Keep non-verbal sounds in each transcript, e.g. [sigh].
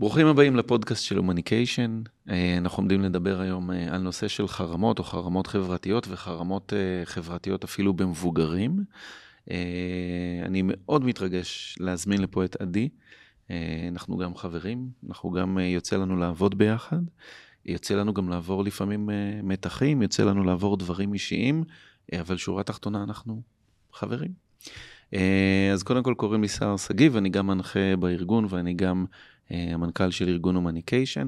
ברוכים הבאים לפודקאסט של הומניקיישן. אנחנו עומדים לדבר היום אה, על נושא של חרמות או חרמות חברתיות וחרמות אה, חברתיות אפילו במבוגרים. אה, אני מאוד מתרגש להזמין לפה את עדי. אנחנו גם חברים, אנחנו גם יוצא לנו לעבוד ביחד. יוצא לנו גם לעבור לפעמים מתחים, יוצא לנו לעבור דברים אישיים, אבל שורה תחתונה אנחנו חברים. אז קודם כל קוראים לי סער שגיב, אני גם מנחה בארגון ואני גם אה, המנכ"ל של ארגון הומניקיישן.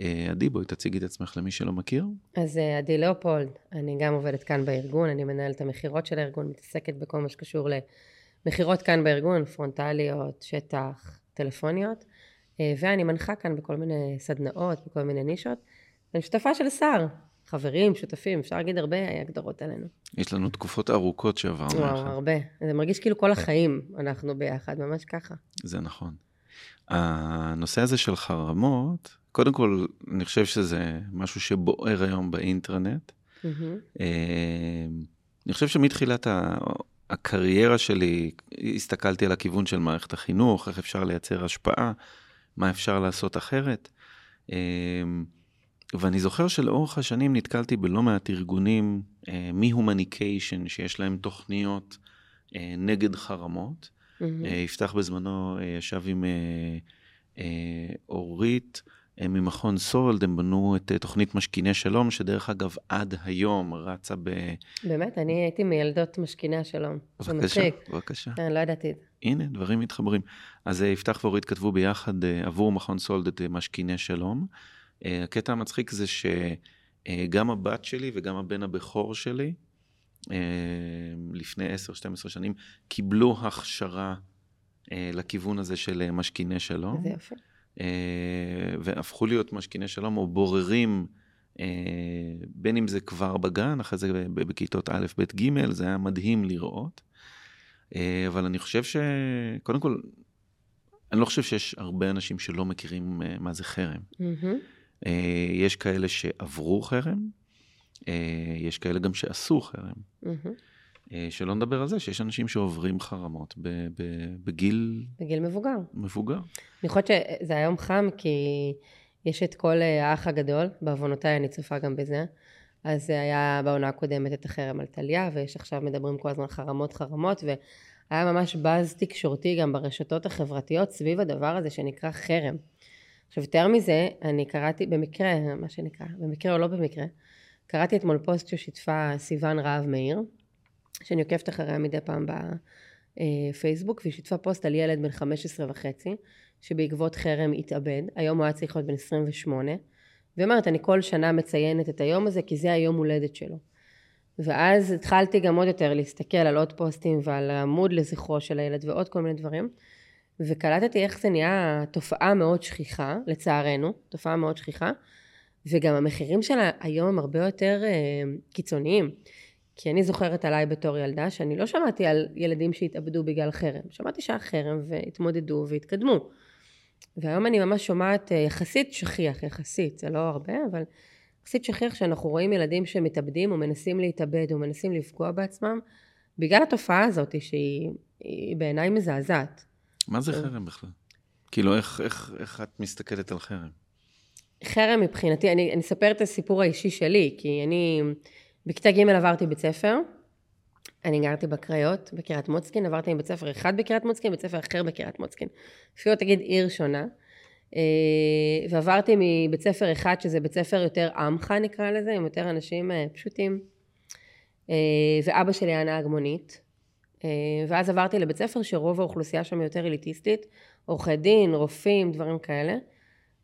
אה, עדי, בואי תציגי את עצמך למי שלא מכיר. אז אה, עדי לאופולד, אני גם עובדת כאן בארגון, אני מנהלת המכירות של הארגון, מתעסקת בכל מה שקשור למכירות כאן בארגון, פרונטליות, שטח, טלפוניות, ואני מנחה כאן בכל מיני סדנאות, בכל מיני נישות. אני שותפה של שר, חברים, שותפים, אפשר להגיד הרבה הגדרות עלינו. יש לנו תקופות ארוכות שעברנו. וואו, הרבה. זה מרגיש כאילו כל החיים אנחנו ביחד, ממש ככה. זה נכון. הנושא הזה של חרמות, קודם כל, אני חושב שזה משהו שבוער היום באינטרנט. Mm-hmm. אני חושב שמתחילת הקריירה שלי, הסתכלתי על הכיוון של מערכת החינוך, איך אפשר לייצר השפעה, מה אפשר לעשות אחרת. אה, ואני זוכר שלאורך השנים נתקלתי בלא מעט ארגונים אה, מהומניקיישן, שיש להם תוכניות נגד חרמות. Mm-hmm. יפתח בזמנו אה, ישב עם אה, אורית ממכון סולד, הם בנו את תוכנית משכיני שלום, שדרך אגב עד היום רצה ב... באמת? אני הייתי מילדות משכיני השלום. בבקשה, בבקשה. כן, לא ידעתי את זה. הנה, דברים מתחברים. אז יפתח ואורית כתבו ביחד עבור מכון סולד את משכיני שלום. הקטע המצחיק זה שגם הבת שלי וגם הבן הבכור שלי, אה, לפני 10-12 שנים, קיבלו הכשרה אה, לכיוון הזה של אה, משכיני שלום. זה יפה. והפכו להיות משכיני שלום או בוררים, בין אם זה כבר בגן, אחרי זה בכיתות א', ב', ג', זה היה מדהים לראות. אבל אני חושב שקודם כל, אני לא חושב שיש הרבה אנשים שלא מכירים מה זה חרם. Mm-hmm. יש כאלה שעברו חרם, אה, יש כאלה גם שעשו חרם. Mm-hmm. שלא נדבר על זה שיש אנשים שעוברים חרמות בגיל... בגיל מבוגר. מבוגר. אני חושבת שזה היום חם כי יש את כל אה, האח הגדול, בעוונותיי אני צופה גם בזה. אז זה היה בעונה הקודמת את החרם על טליה, ויש עכשיו מדברים כל הזמן חרמות חרמות, והיה ממש באז תקשורתי גם ברשתות החברתיות סביב הדבר הזה שנקרא חרם. עכשיו יותר מזה, אני קראתי במקרה, מה שנקרא, במקרה או לא במקרה, קראתי אתמול פוסט ששיתפה סיוון רהב מאיר, שאני עוקבת אחריה מדי פעם בפייסבוק, והיא שיתפה פוסט על ילד בן 15 וחצי, שבעקבות חרם התאבד, היום הוא היה צריך להיות בן 28, והיא אומרת, אני כל שנה מציינת את היום הזה, כי זה היום הולדת שלו. ואז התחלתי גם עוד יותר להסתכל על עוד פוסטים ועל העמוד לזכרו של הילד ועוד כל מיני דברים, וקלטתי איך זה נהיה תופעה מאוד שכיחה, לצערנו, תופעה מאוד שכיחה, וגם המחירים שלה היום הם הרבה יותר uh, קיצוניים. כי אני זוכרת עליי בתור ילדה שאני לא שמעתי על ילדים שהתאבדו בגלל חרם. שמעתי שהיה חרם והתמודדו והתקדמו. והיום אני ממש שומעת uh, יחסית שכיח, יחסית, זה לא הרבה, אבל יחסית שכיח שאנחנו רואים ילדים שמתאבדים או מנסים להתאבד או מנסים לפגוע בעצמם, בגלל התופעה הזאת שהיא בעיניי מזעזעת. מה זה חרם בכלל? כאילו, איך, איך, איך את מסתכלת על חרם? חרם מבחינתי, אני, אני אספר את הסיפור האישי שלי, כי אני בכיתה ג' עברתי בית ספר, אני גרתי בקריות, בקריית מוצקין, עברתי מבית ספר אחד בקריית מוצקין, בית ספר אחר בקריית מוצקין. אפילו תגיד עיר שונה. אה, ועברתי מבית ספר אחד, שזה בית ספר יותר עמך נקרא לזה, עם יותר אנשים אה, פשוטים. אה, ואבא שלי היה נהג מונית. ואז עברתי לבית ספר שרוב האוכלוסייה שם יותר אליטיסטית, עורכי דין, רופאים, דברים כאלה.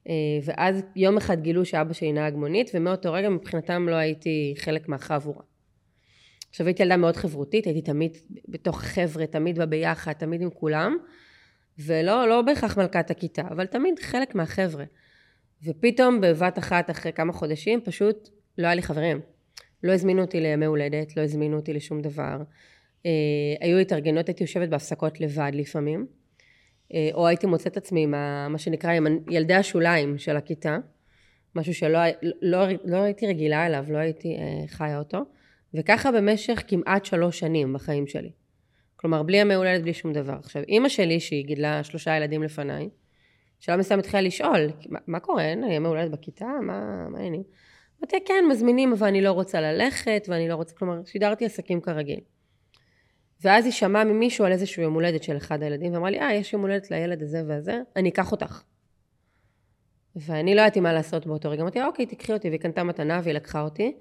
אה, ואז יום אחד גילו שאבא שלי נהג מונית, ומאותו רגע מבחינתם לא הייתי חלק מהחבורה. עכשיו הייתי ילדה מאוד חברותית, הייתי תמיד בתוך חבר'ה, תמיד בביחד, תמיד עם כולם, ולא לא בהכרח מלכת הכיתה, אבל תמיד חלק מהחבר'ה. ופתאום בבת אחת, אחרי כמה חודשים, פשוט לא היה לי חברים. לא הזמינו אותי לימי הולדת, לא הזמינו אותי לשום דבר. אה, היו התארגנות, הייתי יושבת בהפסקות לבד לפעמים. אה, או הייתי מוצאת עצמי עם מה שנקרא עם ילדי השוליים של הכיתה, משהו שלא לא, לא הייתי רגילה אליו, לא הייתי אה, חיה אותו, וככה במשך כמעט שלוש שנים בחיים שלי. כלומר, בלי ימי הולדת, בלי שום דבר. עכשיו, אימא שלי, שהיא גידלה שלושה ילדים לפניי, בשלב מסוים התחילה לשאול, מה, מה קורה, אין ימי הולדת בכיתה, מה העניינים? אמרתי, כן, מזמינים, אבל אני לא רוצה ללכת, ואני לא רוצה, כלומר, שידרתי עסקים כרגיל. ואז היא שמעה ממישהו על איזשהו יום הולדת של אחד הילדים, ואמרה לי, אה, יש יום הולדת לילד הזה והזה, אני אקח אותך. ואני לא ידעתי מה לעשות באותו רגע. אמרתי אוקיי, תקחי אותי, והיא קנתה מתנה והיא לקחה אותי.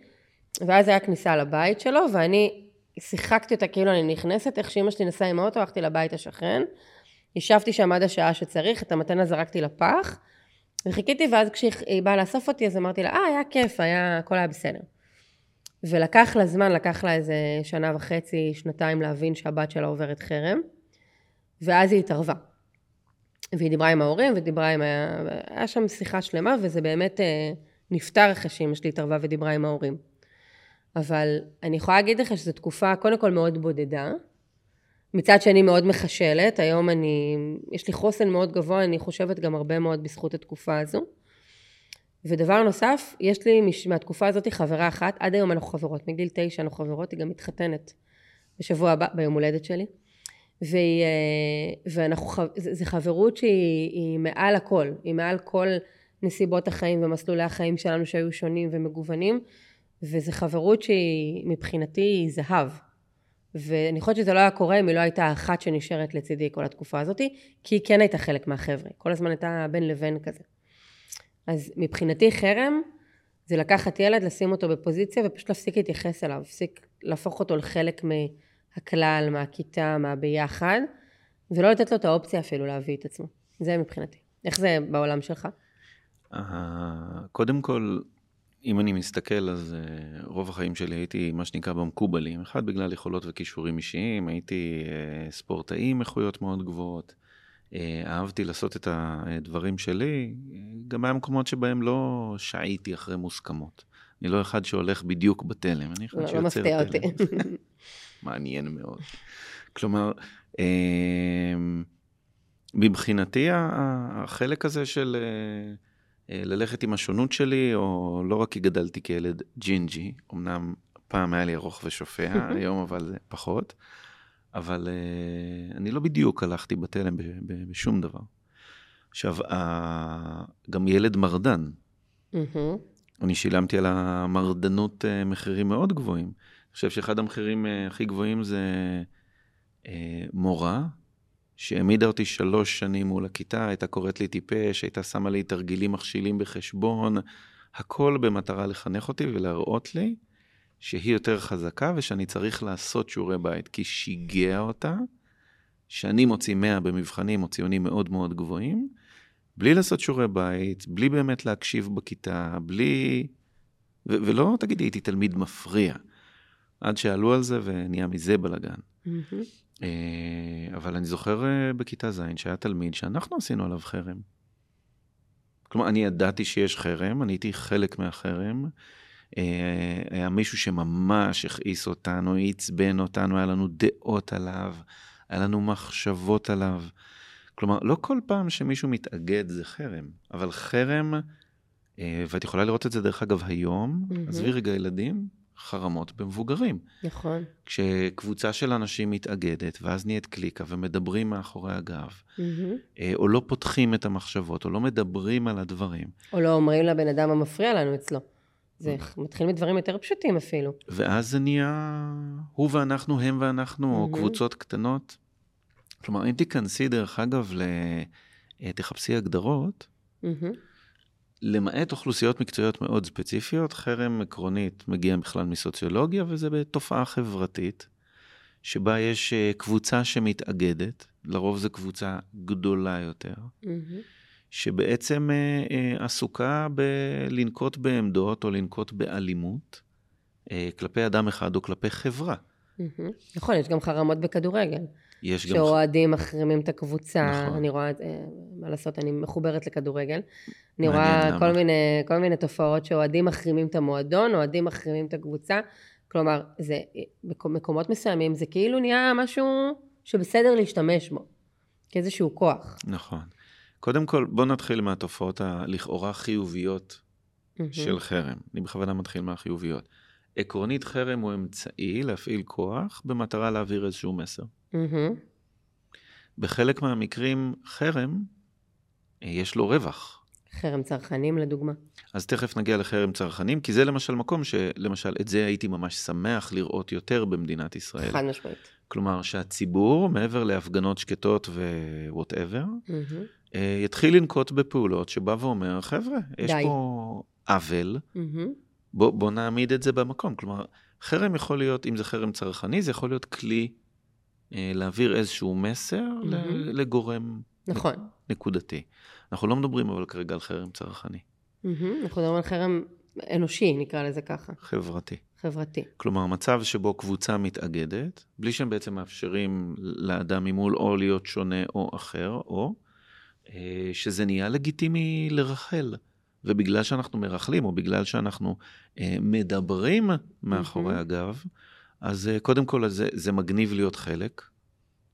ואז היה כניסה לבית שלו, ואני שיחקתי אותה כאילו אני נכנסת, איך שאמא שלי נסעה עם האוטו, הלכתי לבית השכן. ישבתי שם עד השעה שצריך, את המתנה זרקתי לפח, וחיכיתי, ואז כשהיא באה לאסוף אותי, אז אמרתי לה, אה, היה כיף, היה, הכל היה בסדר. ולקח לה זמן, לקח לה איזה שנה וחצי, שנתיים להבין שהבת שלה עוברת חרם, ואז היא התערבה. והיא דיברה עם ההורים, ודיברה עם... ה... היה שם שיחה שלמה, וזה באמת אה, נפתר אחרי שאמא שלי התערבה ודיברה עם ההורים. אבל אני יכולה להגיד לך שזו תקופה, קודם כל מאוד בודדה. מצד שני מאוד מחשלת, היום אני, יש לי חוסן מאוד גבוה, אני חושבת גם הרבה מאוד בזכות התקופה הזו. ודבר נוסף, יש לי מהתקופה הזאת חברה אחת, עד היום אנחנו חברות, מגיל תשע אנחנו חברות, היא גם מתחתנת בשבוע הבא, ביום הולדת שלי. והיא, אה, ואנחנו, זה חברות שהיא מעל הכל, היא מעל כל נסיבות החיים ומסלולי החיים שלנו שהיו שונים ומגוונים, וזו חברות שהיא מבחינתי היא זהב. ואני חושבת שזה לא היה קורה אם היא לא הייתה אחת שנשארת לצידי כל התקופה הזאת, כי היא כן הייתה חלק מהחבר'ה, כל הזמן הייתה בין לבין כזה. אז מבחינתי חרם זה לקחת ילד, לשים אותו בפוזיציה ופשוט להפסיק להתייחס אליו, להפסיק להפוך אותו לחלק מהכלל, מהכיתה, מהביחד, ולא לתת לו את האופציה אפילו להביא את עצמו. זה מבחינתי. איך זה בעולם שלך? אה, קודם כל, אם אני מסתכל, אז uh, רוב החיים שלי הייתי מה שנקרא במקובלים. אחד, בגלל יכולות וכישורים אישיים, הייתי uh, ספורטאי עם איכויות מאוד גבוהות. Uh, אהבתי לעשות את הדברים שלי, גם היה מקומות שבהם לא שהיתי אחרי מוסכמות. אני לא אחד שהולך בדיוק בתלם, אני אחד לא, לא שיוצר לא תלם. [laughs] מעניין מאוד. כלומר, uh, מבחינתי החלק הזה של... אה, ללכת עם השונות שלי, או לא רק כי גדלתי כילד ג'ינג'י, אמנם פעם היה לי ארוך ושופע, [laughs] היום אבל פחות, אבל uh, אני לא בדיוק הלכתי בתלם בשום דבר. עכשיו, uh, גם ילד מרדן. אני שילמתי על המרדנות uh, מחירים מאוד גבוהים. אני חושב שאחד המחירים uh, הכי גבוהים זה uh, מורה, שהעמידה אותי שלוש שנים מול הכיתה, הייתה קוראת לי טיפש, הייתה שמה לי תרגילים מכשילים בחשבון, הכל במטרה לחנך אותי ולהראות לי שהיא יותר חזקה ושאני צריך לעשות שיעורי בית, כי שיגע אותה שאני מוציא 100 במבחנים או ציונים מאוד מאוד גבוהים, בלי לעשות שיעורי בית, בלי באמת להקשיב בכיתה, בלי... ו- ולא תגידי, הייתי תלמיד מפריע. עד שעלו על זה ונהיה מזה בלאגן. Mm-hmm. אה, אבל אני זוכר אה, בכיתה ז' שהיה תלמיד שאנחנו עשינו עליו חרם. כלומר, אני ידעתי שיש חרם, אני הייתי חלק מהחרם. אה, היה מישהו שממש הכעיס אותנו, עצבן אותנו, היה לנו דעות עליו, היה לנו מחשבות עליו. כלומר, לא כל פעם שמישהו מתאגד זה חרם, אבל חרם, ואת יכולה לראות את זה דרך אגב היום, mm-hmm. עזבי רגע ילדים, חרמות במבוגרים. נכון. כשקבוצה של אנשים מתאגדת, ואז נהיית קליקה ומדברים מאחורי הגב, mm-hmm. או לא פותחים את המחשבות, או לא מדברים על הדברים. או לא אומרים לבן אדם המפריע לנו אצלו. זה מתחיל מדברים יותר פשוטים אפילו. ואז זה נהיה הוא ואנחנו, הם ואנחנו, mm-hmm. או קבוצות קטנות. כלומר, אם תיכנסי, דרך אגב, ל... אה, תחפשי הגדרות, mm-hmm. למעט אוכלוסיות מקצועיות מאוד ספציפיות, חרם עקרונית מגיע בכלל מסוציולוגיה, וזה בתופעה חברתית, שבה יש אה, קבוצה שמתאגדת, לרוב זו קבוצה גדולה יותר, mm-hmm. שבעצם אה, אה, עסוקה בלנקוט בעמדות או לנקוט באלימות כלפי אדם אחד או כלפי חברה. נכון, יש גם חרמות בכדורגל. יש גם... שאוהדים מחרימים את הקבוצה, נכון. אני רואה, אה, מה לעשות, אני מחוברת לכדורגל. אני רואה כל מיני, כל מיני תופעות שאוהדים מחרימים את המועדון, אוהדים מחרימים את הקבוצה. כלומר, זה, מקומות מסוימים זה כאילו נהיה משהו שבסדר להשתמש בו, כאיזשהו כוח. נכון. קודם כל, בוא נתחיל מהתופעות הלכאורה חיוביות mm-hmm. של חרם. אני בכוונה מתחיל מהחיוביות. עקרונית חרם הוא אמצעי להפעיל כוח במטרה להעביר איזשהו מסר. Mm-hmm. בחלק מהמקרים חרם יש לו רווח. חרם צרכנים לדוגמה. אז תכף נגיע לחרם צרכנים, כי זה למשל מקום שלמשל את זה הייתי ממש שמח לראות יותר במדינת ישראל. חד משמעית. כלומר שהציבור, מעבר להפגנות שקטות ווואטאבר, mm-hmm. יתחיל לנקוט בפעולות שבא ואומר, חבר'ה, יש די. פה עוול, mm-hmm. בוא, בוא נעמיד את זה במקום. כלומר, חרם יכול להיות, אם זה חרם צרכני, זה יכול להיות כלי אה, להעביר איזשהו מסר mm-hmm. לגורם נכון. נקודתי. אנחנו לא מדברים אבל כרגע על חרם צרכני. Mm-hmm. אנחנו מדברים על חרם אנושי, נקרא לזה ככה. חברתי. חברתי. כלומר, מצב שבו קבוצה מתאגדת, בלי שהם בעצם מאפשרים לאדם ממול או להיות שונה או אחר, או אה, שזה נהיה לגיטימי לרחל. ובגלל שאנחנו מרכלים, או בגלל שאנחנו אה, מדברים מאחורי mm-hmm. הגב, אז אה, קודם כל זה, זה מגניב להיות חלק,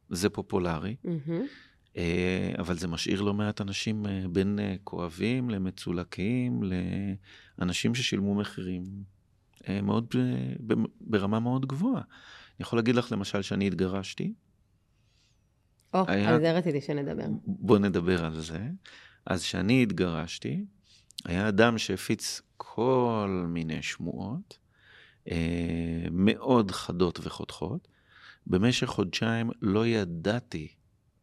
זה פופולרי, mm-hmm. אה, אבל זה משאיר לא מעט אנשים אה, בין אה, כואבים למצולקים, לאנשים ששילמו מחירים אה, מאוד, אה, ברמה מאוד גבוהה. אני יכול להגיד לך למשל שאני התגרשתי. או, היה... על זה רציתי שנדבר. בוא נדבר על זה. אז כשאני התגרשתי, היה אדם שהפיץ כל מיני שמועות, אה, מאוד חדות וחותכות. במשך חודשיים לא ידעתי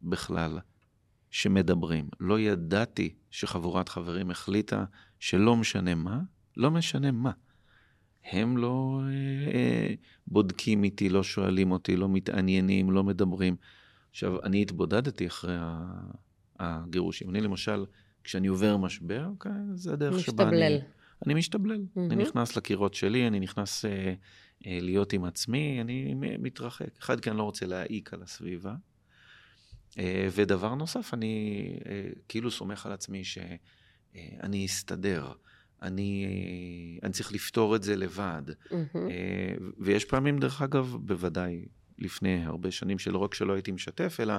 בכלל שמדברים. לא ידעתי שחבורת חברים החליטה שלא משנה מה, לא משנה מה. הם לא אה, אה, בודקים איתי, לא שואלים אותי, לא מתעניינים, לא מדברים. עכשיו, אני התבודדתי אחרי הגירושים. אני למשל, כשאני עובר משבר, אוקיי, זה הדרך שבה אני... משתבלל. אני משתבלל. Mm-hmm. אני נכנס לקירות שלי, אני נכנס אה, אה, להיות עם עצמי, אני מתרחק. אחד, כי אני לא רוצה להעיק על הסביבה. אה, ודבר נוסף, אני אה, כאילו סומך על עצמי שאני אה, אסתדר. אני, אני צריך לפתור את זה לבד. Mm-hmm. ויש פעמים, דרך אגב, בוודאי לפני הרבה שנים, שלא רק שלא הייתי משתף, אלא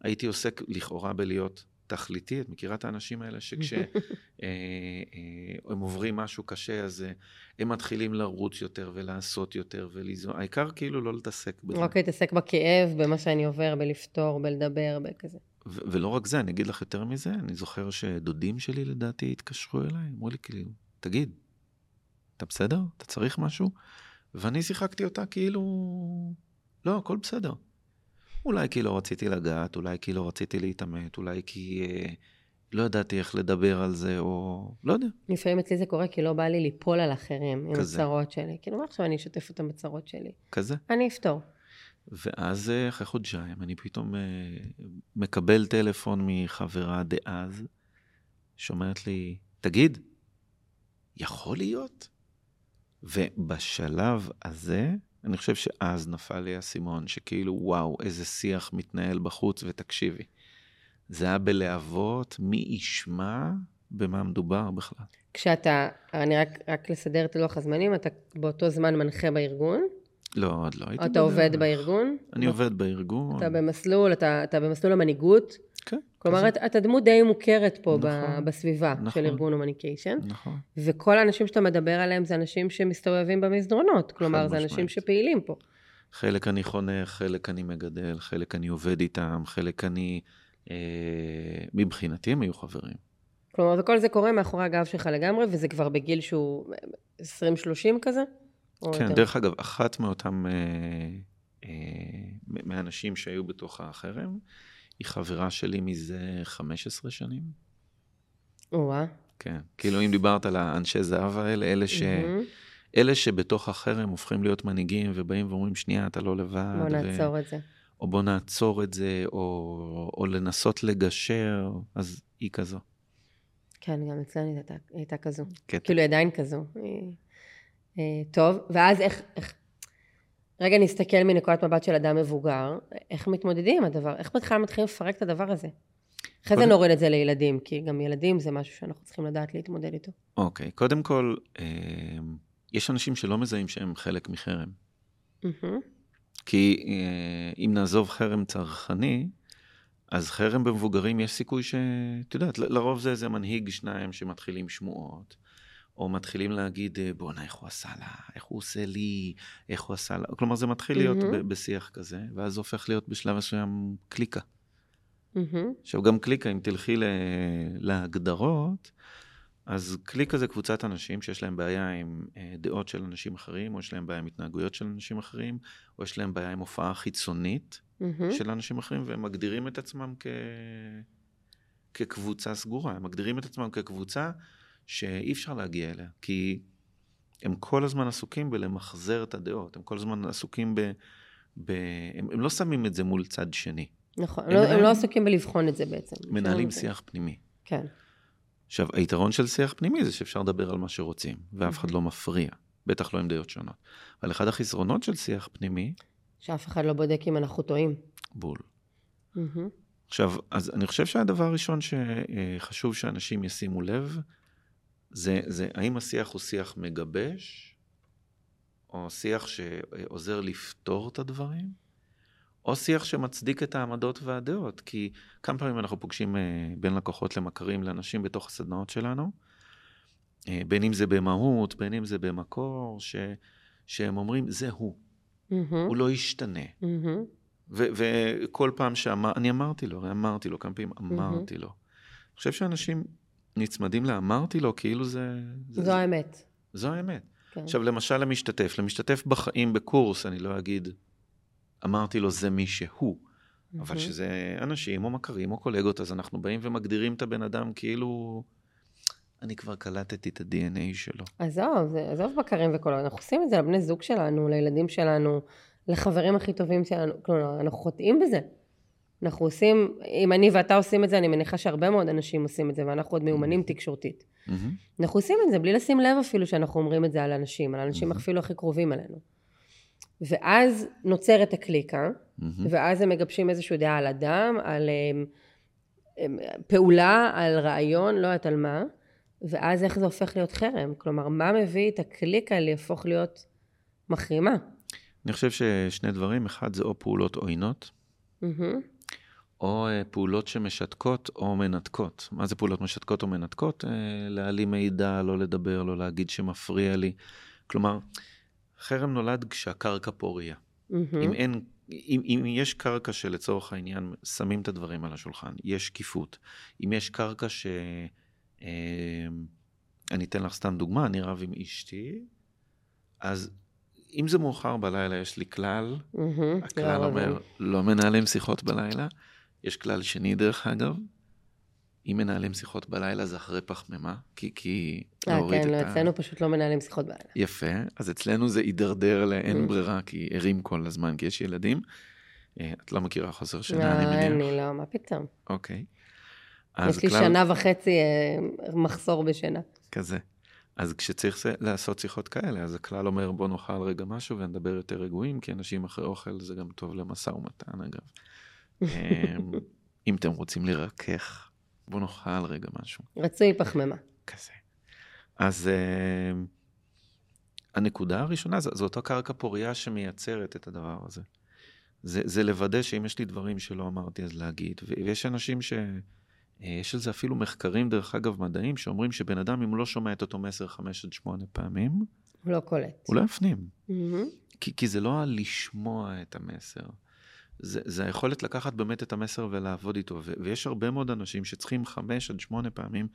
הייתי עוסק לכאורה בלהיות תכליתי. את מכירה את האנשים האלה שכשהם [laughs] אה, אה, עוברים משהו קשה, אז אה, הם מתחילים לרוץ יותר ולעשות יותר ולזעוק. העיקר כאילו לא להתעסק בזה. רק להתעסק בכאב, במה שאני עובר, בלפתור, בלדבר, בכזה. ו- ולא רק זה, אני אגיד לך יותר מזה, אני זוכר שדודים שלי לדעתי התקשרו אליי, אמרו לי כאילו, תגיד, אתה בסדר? אתה צריך משהו? ואני שיחקתי אותה כאילו, לא, הכל בסדר. אולי כי לא רציתי לגעת, אולי כי לא רציתי להתעמת, אולי כי אה, לא ידעתי איך לדבר על זה, או לא יודע. לפעמים אצלי זה קורה כי לא בא לי ליפול על אחרים עם הצרות שלי. כאילו, מה עכשיו אני אשתף אותם בצרות שלי? כזה. אני אפתור. ואז אה, אחרי חודשיים אני פתאום אה, מקבל טלפון מחברה דאז, שאומרת לי, תגיד, יכול להיות? ובשלב הזה, אני חושב שאז נפל לי האסימון, שכאילו, וואו, איזה שיח מתנהל בחוץ, ותקשיבי. זה היה בלהבות, מי ישמע במה מדובר בכלל. כשאתה, אני רק, רק לסדר את לוח הזמנים, אתה באותו זמן מנחה בארגון? לא, עוד לא הייתי אתה עובד בארגון? אני עובד בארגון. אתה במסלול, אתה, אתה במסלול המנהיגות? כלומר, אתה, אתה דמות די מוכרת פה נכון, בסביבה נכון, של ארגון הומניקיישן. נכון. וכל האנשים שאתה מדבר עליהם זה אנשים שמסתובבים במסדרונות. כלומר, זה אנשים שפעילים פה. חלק אני חונך, חלק אני מגדל, חלק אני עובד איתם, חלק אני... אה, מבחינתי הם היו חברים. כלומר, וכל זה קורה מאחורי הגב שלך לגמרי, וזה כבר בגיל שהוא 20-30 כזה? כן, יותר? דרך אגב, אחת מאותם, אה, אה, מהאנשים שהיו בתוך החרם, היא חברה שלי מזה 15 שנים. או-אה. כן, כאילו אם דיברת על האנשי זהב האלה, אלה ש... אלה שבתוך החרם הופכים להיות מנהיגים ובאים ואומרים, שנייה, אתה לא לבד. בוא נעצור ו... את זה. או בוא נעצור את זה, או, או לנסות לגשר, אז היא כזו. כן, גם אצלנו הייתה, הייתה כזו. קטע. כאילו, היא עדיין כזו. היא... אה, טוב, ואז איך, איך, רגע נסתכל מנקודת מבט של אדם מבוגר, איך מתמודדים עם הדבר, איך בכלל מתחילים לפרק את הדבר הזה? אחרי זה נוריד את זה לילדים, כי גם ילדים זה משהו שאנחנו צריכים לדעת להתמודד איתו. אוקיי, okay. קודם כל, אה, יש אנשים שלא מזהים שהם חלק מחרם. Mm-hmm. כי אה, אם נעזוב חרם צרכני, אז חרם במבוגרים יש סיכוי ש... את יודעת, לרוב זה איזה מנהיג שניים שמתחילים שמועות. או מתחילים להגיד, אה, בואנה, איך הוא עשה לה, איך הוא עושה לי, איך הוא עשה לה. כלומר, זה מתחיל להיות mm-hmm. בשיח כזה, ואז זה הופך להיות בשלב מסוים קליקה. מהמם. עכשיו, גם קליקה, אם תלכי ל- להגדרות, אז קליקה זה קבוצת אנשים שיש להם בעיה עם אה, דעות של אנשים אחרים, או יש להם בעיה עם התנהגויות של אנשים אחרים, או יש להם בעיה עם הופעה חיצונית מהמם. של אנשים אחרים, והם מגדירים את עצמם כ... כקבוצה סגורה. הם מגדירים את עצמם כקבוצה שאי אפשר להגיע אליה, כי הם כל הזמן עסוקים בלמחזר את הדעות, הם כל הזמן עסוקים ב... ב... הם, הם לא שמים את זה מול צד שני, נכון, הם לא- הם לא עסוקים בלבחון את זה בעצם. מנהלים שיח פנימי. כן. עכשיו, היתרון של שיח פנימי זה שאפשר לדבר על מה שרוצים, ואף אחד לא מפריע, בטח לא עם דעות שונות. אבל אחד החסרונות של שיח פנימי, שאף אחד לא בודק אם אנחנו טועים. בול. עכשיו, אז אני חושב שהדבר הראשון שחשוב שאנשים ישימו לב, זה, זה האם השיח הוא שיח מגבש, או שיח שעוזר לפתור את הדברים, או שיח שמצדיק את העמדות והדעות. כי כמה פעמים אנחנו פוגשים אה, בין לקוחות למכרים לאנשים בתוך הסדנאות שלנו, אה, בין אם זה במהות, בין אם זה במקור, ש, שהם אומרים, זה הוא, מהמם. הוא לא ישתנה. מהמם. ו- וכל פעם שאמר, אני אמרתי לו, הרי אמרתי לו, כמה פעמים אמרתי לו. אני חושב שאנשים נצמדים לאמרתי לו, כאילו זה... זה זו האמת. זו האמת. כן. עכשיו, למשל למשתתף, למשתתף בחיים בקורס, אני לא אגיד, אמרתי לו, זה מי שהוא. אבל מהמם. שזה אנשים או מכרים או קולגות, אז אנחנו באים ומגדירים את הבן אדם כאילו, אני כבר קלטתי את ה-DNA שלו. עזוב, זה- עזוב בקרים וכל אנחנו עושים את זה לבני זוג שלנו, לילדים שלנו, לחברים הכי טובים שלנו, כלומר, אנחנו חוטאים בזה. אנחנו עושים, אם אני ואתה עושים את זה, אני מניחה שהרבה מאוד אנשים עושים את זה, ואנחנו עוד מיומנים תקשורתית. מהמם. אנחנו עושים את זה בלי לשים לב אפילו שאנחנו אומרים את זה על אנשים, על האנשים מהמם. אפילו הכי קרובים אלינו. ואז נוצרת הקליקה, מהמם. ואז הם מגבשים איזושהי דעה על אדם, על אמ, אמ, פעולה, על רעיון, לא יודעת על מה, ואז איך זה הופך להיות חרם? כלומר, מה מביא את הקליקה להפוך להיות מחרימה? אני חושב ששני דברים, אחד זה או פעולות עוינות, מהמם. או אה, פעולות שמשתקות או מנתקות. מה זה פעולות משתקות או מנתקות? אה, להעלים מידע, לא לדבר, לא להגיד שמפריע לי. כלומר, חרם נולד כשהקרקע פוריה. מהמם. אם אין, אם, אם יש קרקע שלצורך העניין שמים את הדברים על השולחן, יש שקיפות. אם יש קרקע ש... אה, אני אתן לך סתם דוגמה, אני רב עם אשתי, אז אם זה מאוחר בלילה, יש לי כלל, מהמם. הכלל לא אומר, רבים. לא מנהלים שיחות בלילה. יש כלל שני, דרך אגב, אם מנהלים שיחות בלילה זה אחרי פחמימה, כי, כי אה, להוריד כן, את לא, ה... אצלנו פשוט לא מנהלים שיחות בלילה. יפה, אז אצלנו זה יידרדר לאין Mm. ברירה, כי ערים כל הזמן, כי יש ילדים. אה, את לא מכירה חוסר שינה, לא, אני מניח. אני לא, מה פתאום. אוקיי. אז יש לי שנה וחצי אה, מחסור בשינה. כזה. אז כשצריך לעשות שיחות כאלה, אז הכלל אומר בוא נאכל רגע משהו ונדבר יותר רגועים, כי אנשים אחרי אוכל זה גם טוב למשא ומתן אגב. אמ, אם אתם רוצים לרכך, בוא נאכל רגע משהו רצוי פחמימה. כזה. אז אמ, הנקודה הראשונה זו, זו אותה קרקע פוריה שמייצרת את הדבר הזה. זה, זה לוודא שאם יש לי דברים שלא אמרתי אז להגיד, ויש אנשים ש... אה, יש על זה אפילו מחקרים, דרך אגב, מדעיים, שאומרים שבן אדם, אם הוא לא שומע את אותו מסר חמש עד שמונה פעמים, הוא לא קולט. הוא לא יפנים. מהמם. כי, כי זה לא הלשמוע את המסר. זה, זה היכולת לקחת באמת את המסר ולעבוד איתו. ו, ויש הרבה מאוד אנשים שצריכים חמש עד שמונה פעמים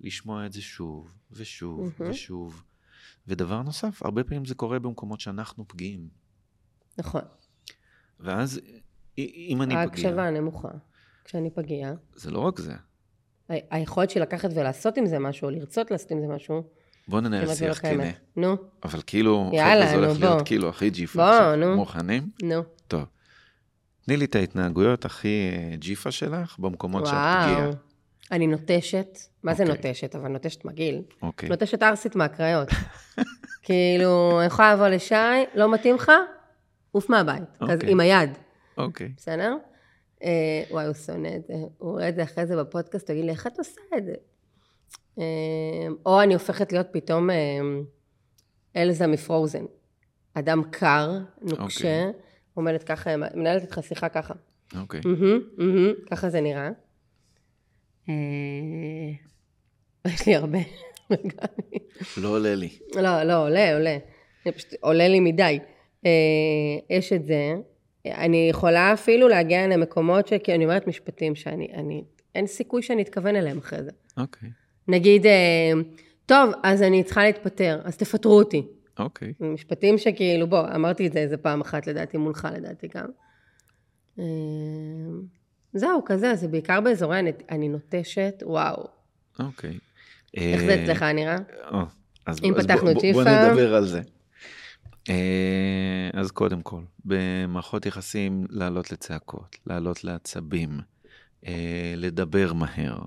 לשמוע את זה שוב, ושוב, מהמם. ושוב. ודבר נוסף, הרבה פעמים זה קורה במקומות שאנחנו פגיעים. נכון. ואז, אם אני פגיע, ההקשבה נמוכה. כשאני פגיעה, זה לא רק זה. היכולת שלי לקחת ולעשות עם זה משהו, או לרצות לעשות עם זה משהו, בוא ננהל שיח כנה. קיימת. נו, אבל כאילו, יאללה, חבר'ה, זה הולך נו, להיות בוא. כאילו הכי ג'יפה בוא. נו. מוכנים? נו. טוב. תני לי את ההתנהגויות הכי אה, ג'יפה שלך במקומות שאת. פגיעה. אני נוטשת, מה זה אוקיי. נוטשת? אבל נוטשת מגעיל. אוקיי. נוטשת ערסית מהקריות. [laughs] כאילו, אני יכולה לבוא לשי, לא מתאים לך? עוף מהבית. כזה אוקיי. עם היד, אוקיי. בסדר? אה, וואי, הוא שונא את זה. הוא רואה את זה אחרי זה בפודקאסט, הוא יגיד לי, איך את עושה את זה? אה, או אני הופכת להיות פתאום אה, אלזה מפרוזן. אדם קר, נוקשה, אוקיי. עומדת ככה, מנהלת איתך שיחה ככה. אוקיי. ככה זה נראה. אה, יש לי הרבה. לא עולה לי. לא, לא, עולה, עולה. פשוט עולה לי מדי. אה, יש את זה. אני יכולה אפילו להגיע למקומות שכי אני אומרת משפטים שאני, אני, אין סיכוי שאני אתכוון אליהם אחרי זה. אוקיי. נגיד, אה, טוב, אז אני צריכה להתפטר, אז תפטרו אותי. אוקיי. משפטים שכאילו, בוא, אמרתי את זה איזה פעם אחת לדעתי, מולך לדעתי גם. אה, זהו, כזה, זה בעיקר באזורי, הנת- אני נוטשת, וואו. אוקיי. איך זה אצלך נראה? או, אז אם אז פתחנו בוא- את בוא- ג'יפה. בוא נדבר על זה. אה, אז קודם כל, במערכות יחסים לעלות לצעקות, לעלות לעצבים, אה, לדבר מהר,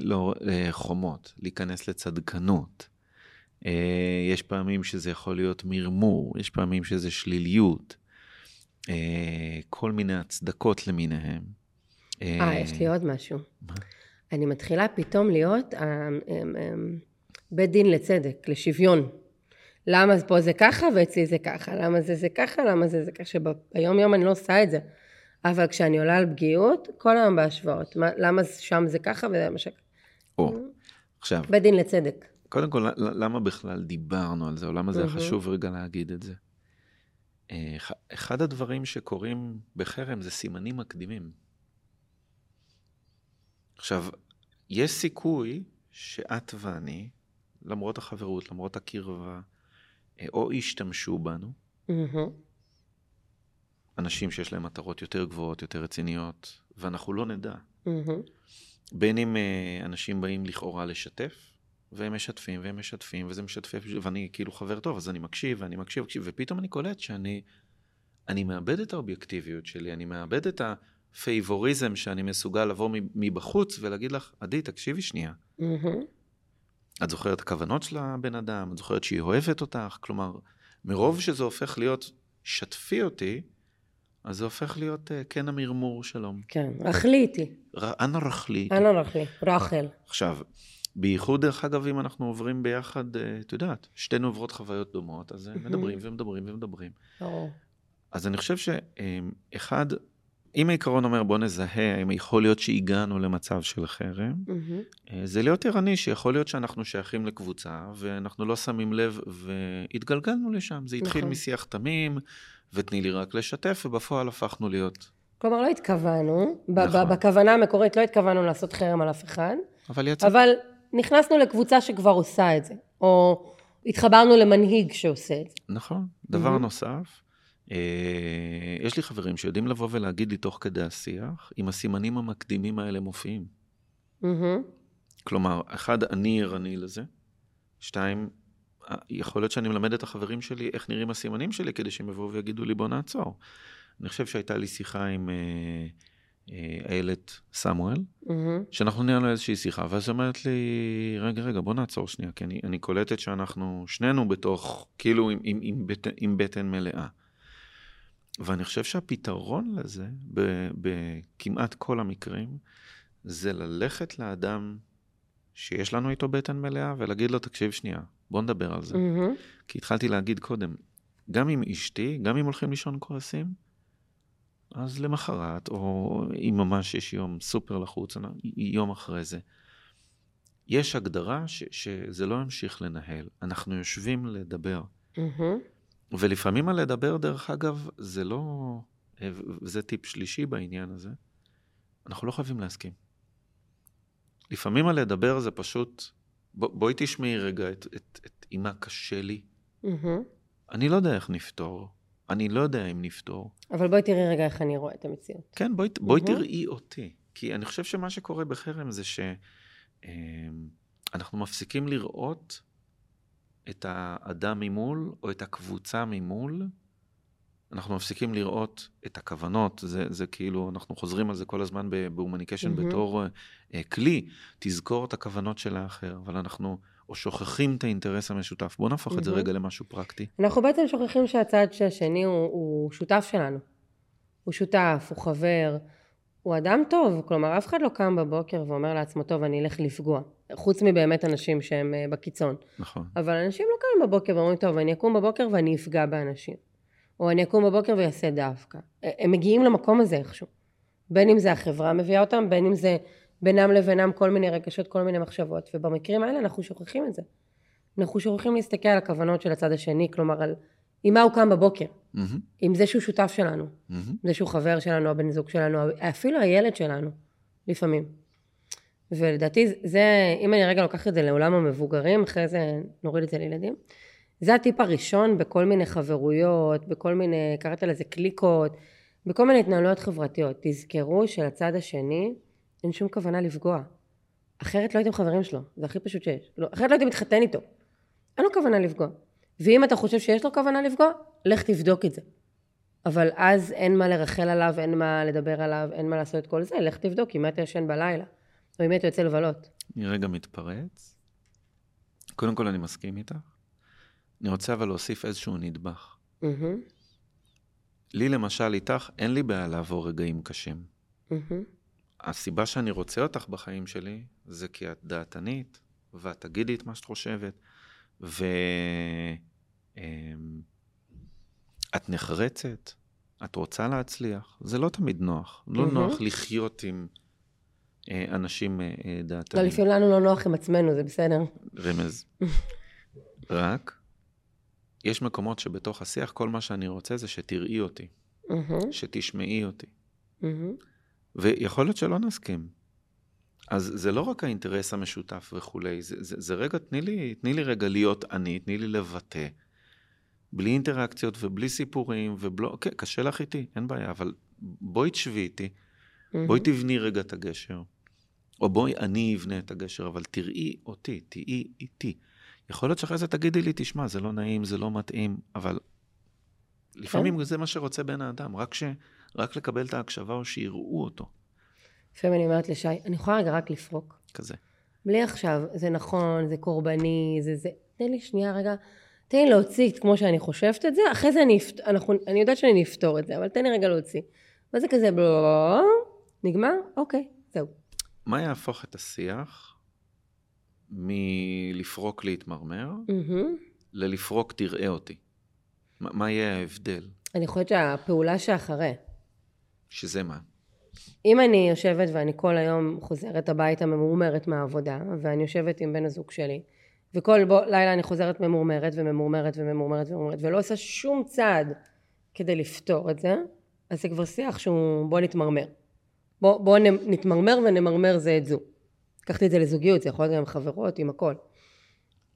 לא, חומות, להיכנס לצדקנות. אה, יש פעמים שזה יכול להיות מרמור, יש פעמים שזה שליליות, אה, כל מיני הצדקות למיניהם. אה, יש לי עוד משהו. מה? אני מתחילה פתאום להיות אה, אה, אה, בית דין לצדק, לשוויון. למה פה זה ככה ואצלי זה ככה? למה זה זה ככה? למה זה זה ככה? שביום יום אני לא עושה את זה. אבל כשאני עולה על פגיעות, כל היום בהשוואות. מה- למה שם זה ככה וזה מה ש... או, עכשיו, בית דין לצדק. קודם כל, למה בכלל דיברנו על זה, או למה זה היה מהמם. חשוב רגע להגיד את זה? אה, אח- אחד הדברים שקורים בחרם זה סימנים מקדימים. עכשיו, יש סיכוי שאת ואני, למרות החברות, למרות הקרבה, אה, או ישתמשו בנו, מהמם. אנשים שיש להם מטרות יותר גבוהות, יותר רציניות, ואנחנו לא נדע. מהמם. בין אם אה, אנשים באים לכאורה לשתף, והם משתפים והם משתפים, וזה משתף, ואני כאילו חבר טוב, אז אני מקשיב ואני מקשיב, מקשיב, ופתאום אני קולט שאני אני מאבד את האובייקטיביות שלי, אני מאבד את הפייבוריזם שאני מסוגל לבוא מבחוץ ולהגיד לך, עדי, תקשיבי שנייה. מהמם. את זוכרת את הכוונות של הבן אדם, את זוכרת שהיא אוהבת אותך, כלומר, מרוב שזה הופך להיות שתפי אותי, אז זה הופך להיות uh, כן המרמור שלום. כן, רכלי איתי. אנא. איתי. אנא רכלי. רחל. עכשיו, בייחוד, דרך אגב, אם אנחנו עוברים ביחד, אה, את יודעת, שתינו עוברות חוויות דומות, אז אה, מדברים ומדברים ומדברים. ברור. אז אני חושב שאחד, אם העיקרון אומר בוא נזהה האם יכול להיות שהגענו למצב של חרם. אה, זה להיות ערני שיכול להיות שאנחנו שייכים לקבוצה ואנחנו לא שמים לב והתגלגלנו לשם. זה התחיל נכון. משיח תמים, ותני לי רק לשתף, ובפועל הפכנו להיות. כלומר, לא התכוונו, נכון. בכוונה המקורית לא התכוונו לעשות חרם על אף אחד, אבל יצא... אבל נכנסנו לקבוצה שכבר עושה את זה, או התחברנו למנהיג שעושה את זה. נכון. דבר מהמם. נוסף, אה, יש לי חברים שיודעים לבוא ולהגיד לי תוך כדי השיח, אם הסימנים המקדימים האלה מופיעים. מהמם. כלומר, אחד, אני ערני לזה, שתיים, יכול להיות שאני מלמד את החברים שלי איך נראים הסימנים שלי, כדי שהם יבואו ויגידו לי בוא נעצור. אני חושב שהייתה לי שיחה עם אה, איילת סמואל, מהמם. שאנחנו ניהלנו איזושהי שיחה, ואז היא אומרת לי, רגע, רגע, בוא נעצור שנייה, כי אני, אני קולטת שאנחנו שנינו בתוך, כאילו עם, עם, עם, בטן, עם בטן מלאה. ואני חושב שהפתרון לזה, בכמעט כל המקרים, זה ללכת לאדם שיש לנו איתו בטן מלאה, ולהגיד לו, תקשיב שנייה, בוא נדבר על זה. מהמם. כי התחלתי להגיד קודם, גם עם אשתי, גם אם הולכים לישון כועסים, אז למחרת, או אם ממש יש יום סופר לחוץ, יום אחרי זה, יש הגדרה ש, שזה לא ימשיך לנהל. אנחנו יושבים לדבר. מהמם. ולפעמים הלדבר, דרך אגב, זה לא... וזה טיפ שלישי בעניין הזה, אנחנו לא חייבים להסכים. לפעמים הלדבר זה פשוט, בוא, בואי תשמעי רגע את, את, את עם מה קשה לי. מהמם. אני לא יודע איך נפתור, אני לא יודע אם נפתור. אבל בואי תראי רגע איך אני רואה את המציאות. כן, בואי, בואי מהמם. תראי אותי. כי אני חושב שמה שקורה בחרם זה שאנחנו מפסיקים לראות את האדם ממול, או את הקבוצה ממול. אנחנו מפסיקים לראות את הכוונות, זה, זה כאילו, אנחנו חוזרים על זה כל הזמן ב Humanication מהמם. בתור אה, כלי, תזכור את הכוונות של האחר, אבל אנחנו או שוכחים את האינטרס המשותף. בואו נהפוך את זה. רגע למשהו פרקטי. אנחנו בעצם שוכחים שהצד השני הוא, הוא שותף שלנו. הוא שותף, הוא חבר, הוא אדם טוב. כלומר, אף אחד לא קם בבוקר ואומר לעצמו, טוב, אני אלך לפגוע. חוץ מבאמת אנשים שהם אה, בקיצון. נכון. אבל אנשים לא קמים בבוקר ואומרים, טוב, אני אקום בבוקר ואני אפגע באנשים. או אני אקום בבוקר ואעשה דווקא. הם מגיעים למקום הזה איכשהו. בין אם זה החברה מביאה אותם, בין אם זה בינם לבינם כל מיני רגשות, כל מיני מחשבות. ובמקרים האלה אנחנו שוכחים את זה. אנחנו שוכחים להסתכל על הכוונות של הצד השני, כלומר על עם מה הוא קם בבוקר, מהמם, עם זה שהוא שותף שלנו, מהמם. זה שהוא חבר שלנו, הבן זוג שלנו, אפילו הילד שלנו, לפעמים. ולדעתי, זה, אם אני רגע לוקחת את זה לעולם המבוגרים, אחרי זה נוריד את זה לילדים, זה הטיפ הראשון בכל מיני חברויות, בכל מיני, קראת לזה קליקות, בכל מיני התנהלויות חברתיות. תזכרו שלצד השני אין שום כוונה לפגוע. אחרת לא הייתם חברים שלו, זה הכי פשוט שיש. לא, אחרת לא הייתם מתחתן איתו. אין לו כוונה לפגוע. ואם אתה חושב שיש לו כוונה לפגוע, לך תבדוק את זה. אבל אז אין מה לרחל עליו, אין מה לדבר עליו, אין מה לעשות את כל זה, לך תבדוק מי אתה ישן בלילה, או מי אתה יוצא לבלות. אני רגע מתפרץ. קודם כל, אני מסכים איתך. אני רוצה אבל להוסיף איזשהו נדבך. מהמם, לי, למשל, איתך, אין לי בעיה לעבור רגעים קשים. מהמם, הסיבה שאני רוצה אותך בחיים שלי, זה כי את דעתנית, ואת תגידי את מה שאת חושבת, ואת נחרצת, את רוצה להצליח. זה לא תמיד נוח. לא מהמם. נוח לחיות עם אה, אנשים אה, אה, לא, דעתנים. לפעמים לנו לא נוח עם עצמנו, זה בסדר. רמז. [laughs] רק, יש מקומות שבתוך השיח, כל מה שאני רוצה זה שתראי אותי, מהמם, שתשמעי אותי. מהמם, ויכול להיות שלא נסכים. אז זה לא רק האינטרס המשותף וכולי, זה, זה, זה רגע, תני לי, תני לי רגע להיות אני, תני לי לבטא. בלי אינטראקציות ובלי סיפורים, ובלא, כן, קשה לך איתי, אין בעיה, אבל בואי תשבי איתי, מהמם. בואי תבני רגע את הגשר. או בואי אני אבנה את הגשר, אבל תראי אותי, תהיי איתי. יכול להיות שאחרי זה תגידי לי, תשמע, זה לא נעים, זה לא מתאים, אבל לפעמים זה מה שרוצה בן האדם, רק, ש... רק לקבל את ההקשבה או שיראו אותו, לפעמים אני אומרת לשי, אני יכולה רגע רק לפרוק. כזה. בלי עכשיו, זה נכון, זה קורבני, זה זה. תן לי שנייה רגע, תן לי להוציא כמו שאני חושבת את זה, אחרי זה אני. אנחנו... אני יודעת שאני אפתור את זה, אבל תן לי רגע להוציא. וזה כזה בלו, נגמר? אוקיי, זהו. מה יהפוך את השיח מלפרוק להתמרמר. ללפרוק תראה אותי? מה, מה יהיה ההבדל? אני חושבת שהפעולה שאחרי, שזה מה? אם אני יושבת ואני כל היום חוזרת הביתה ממורמרת מהעבודה, ואני יושבת עם בן הזוג שלי, וכל בו, לילה אני חוזרת ממורמרת וממורמרת וממורמרת וממורמרת, ולא עושה שום צעד כדי לפתור את זה, אז זה כבר שיח שהוא בוא נתמרמר. בוא, בוא נתמרמר ונמרמר זה את זו. לקחתי את זה לזוגיות, זה יכול להיות גם עם חברות, עם הכל.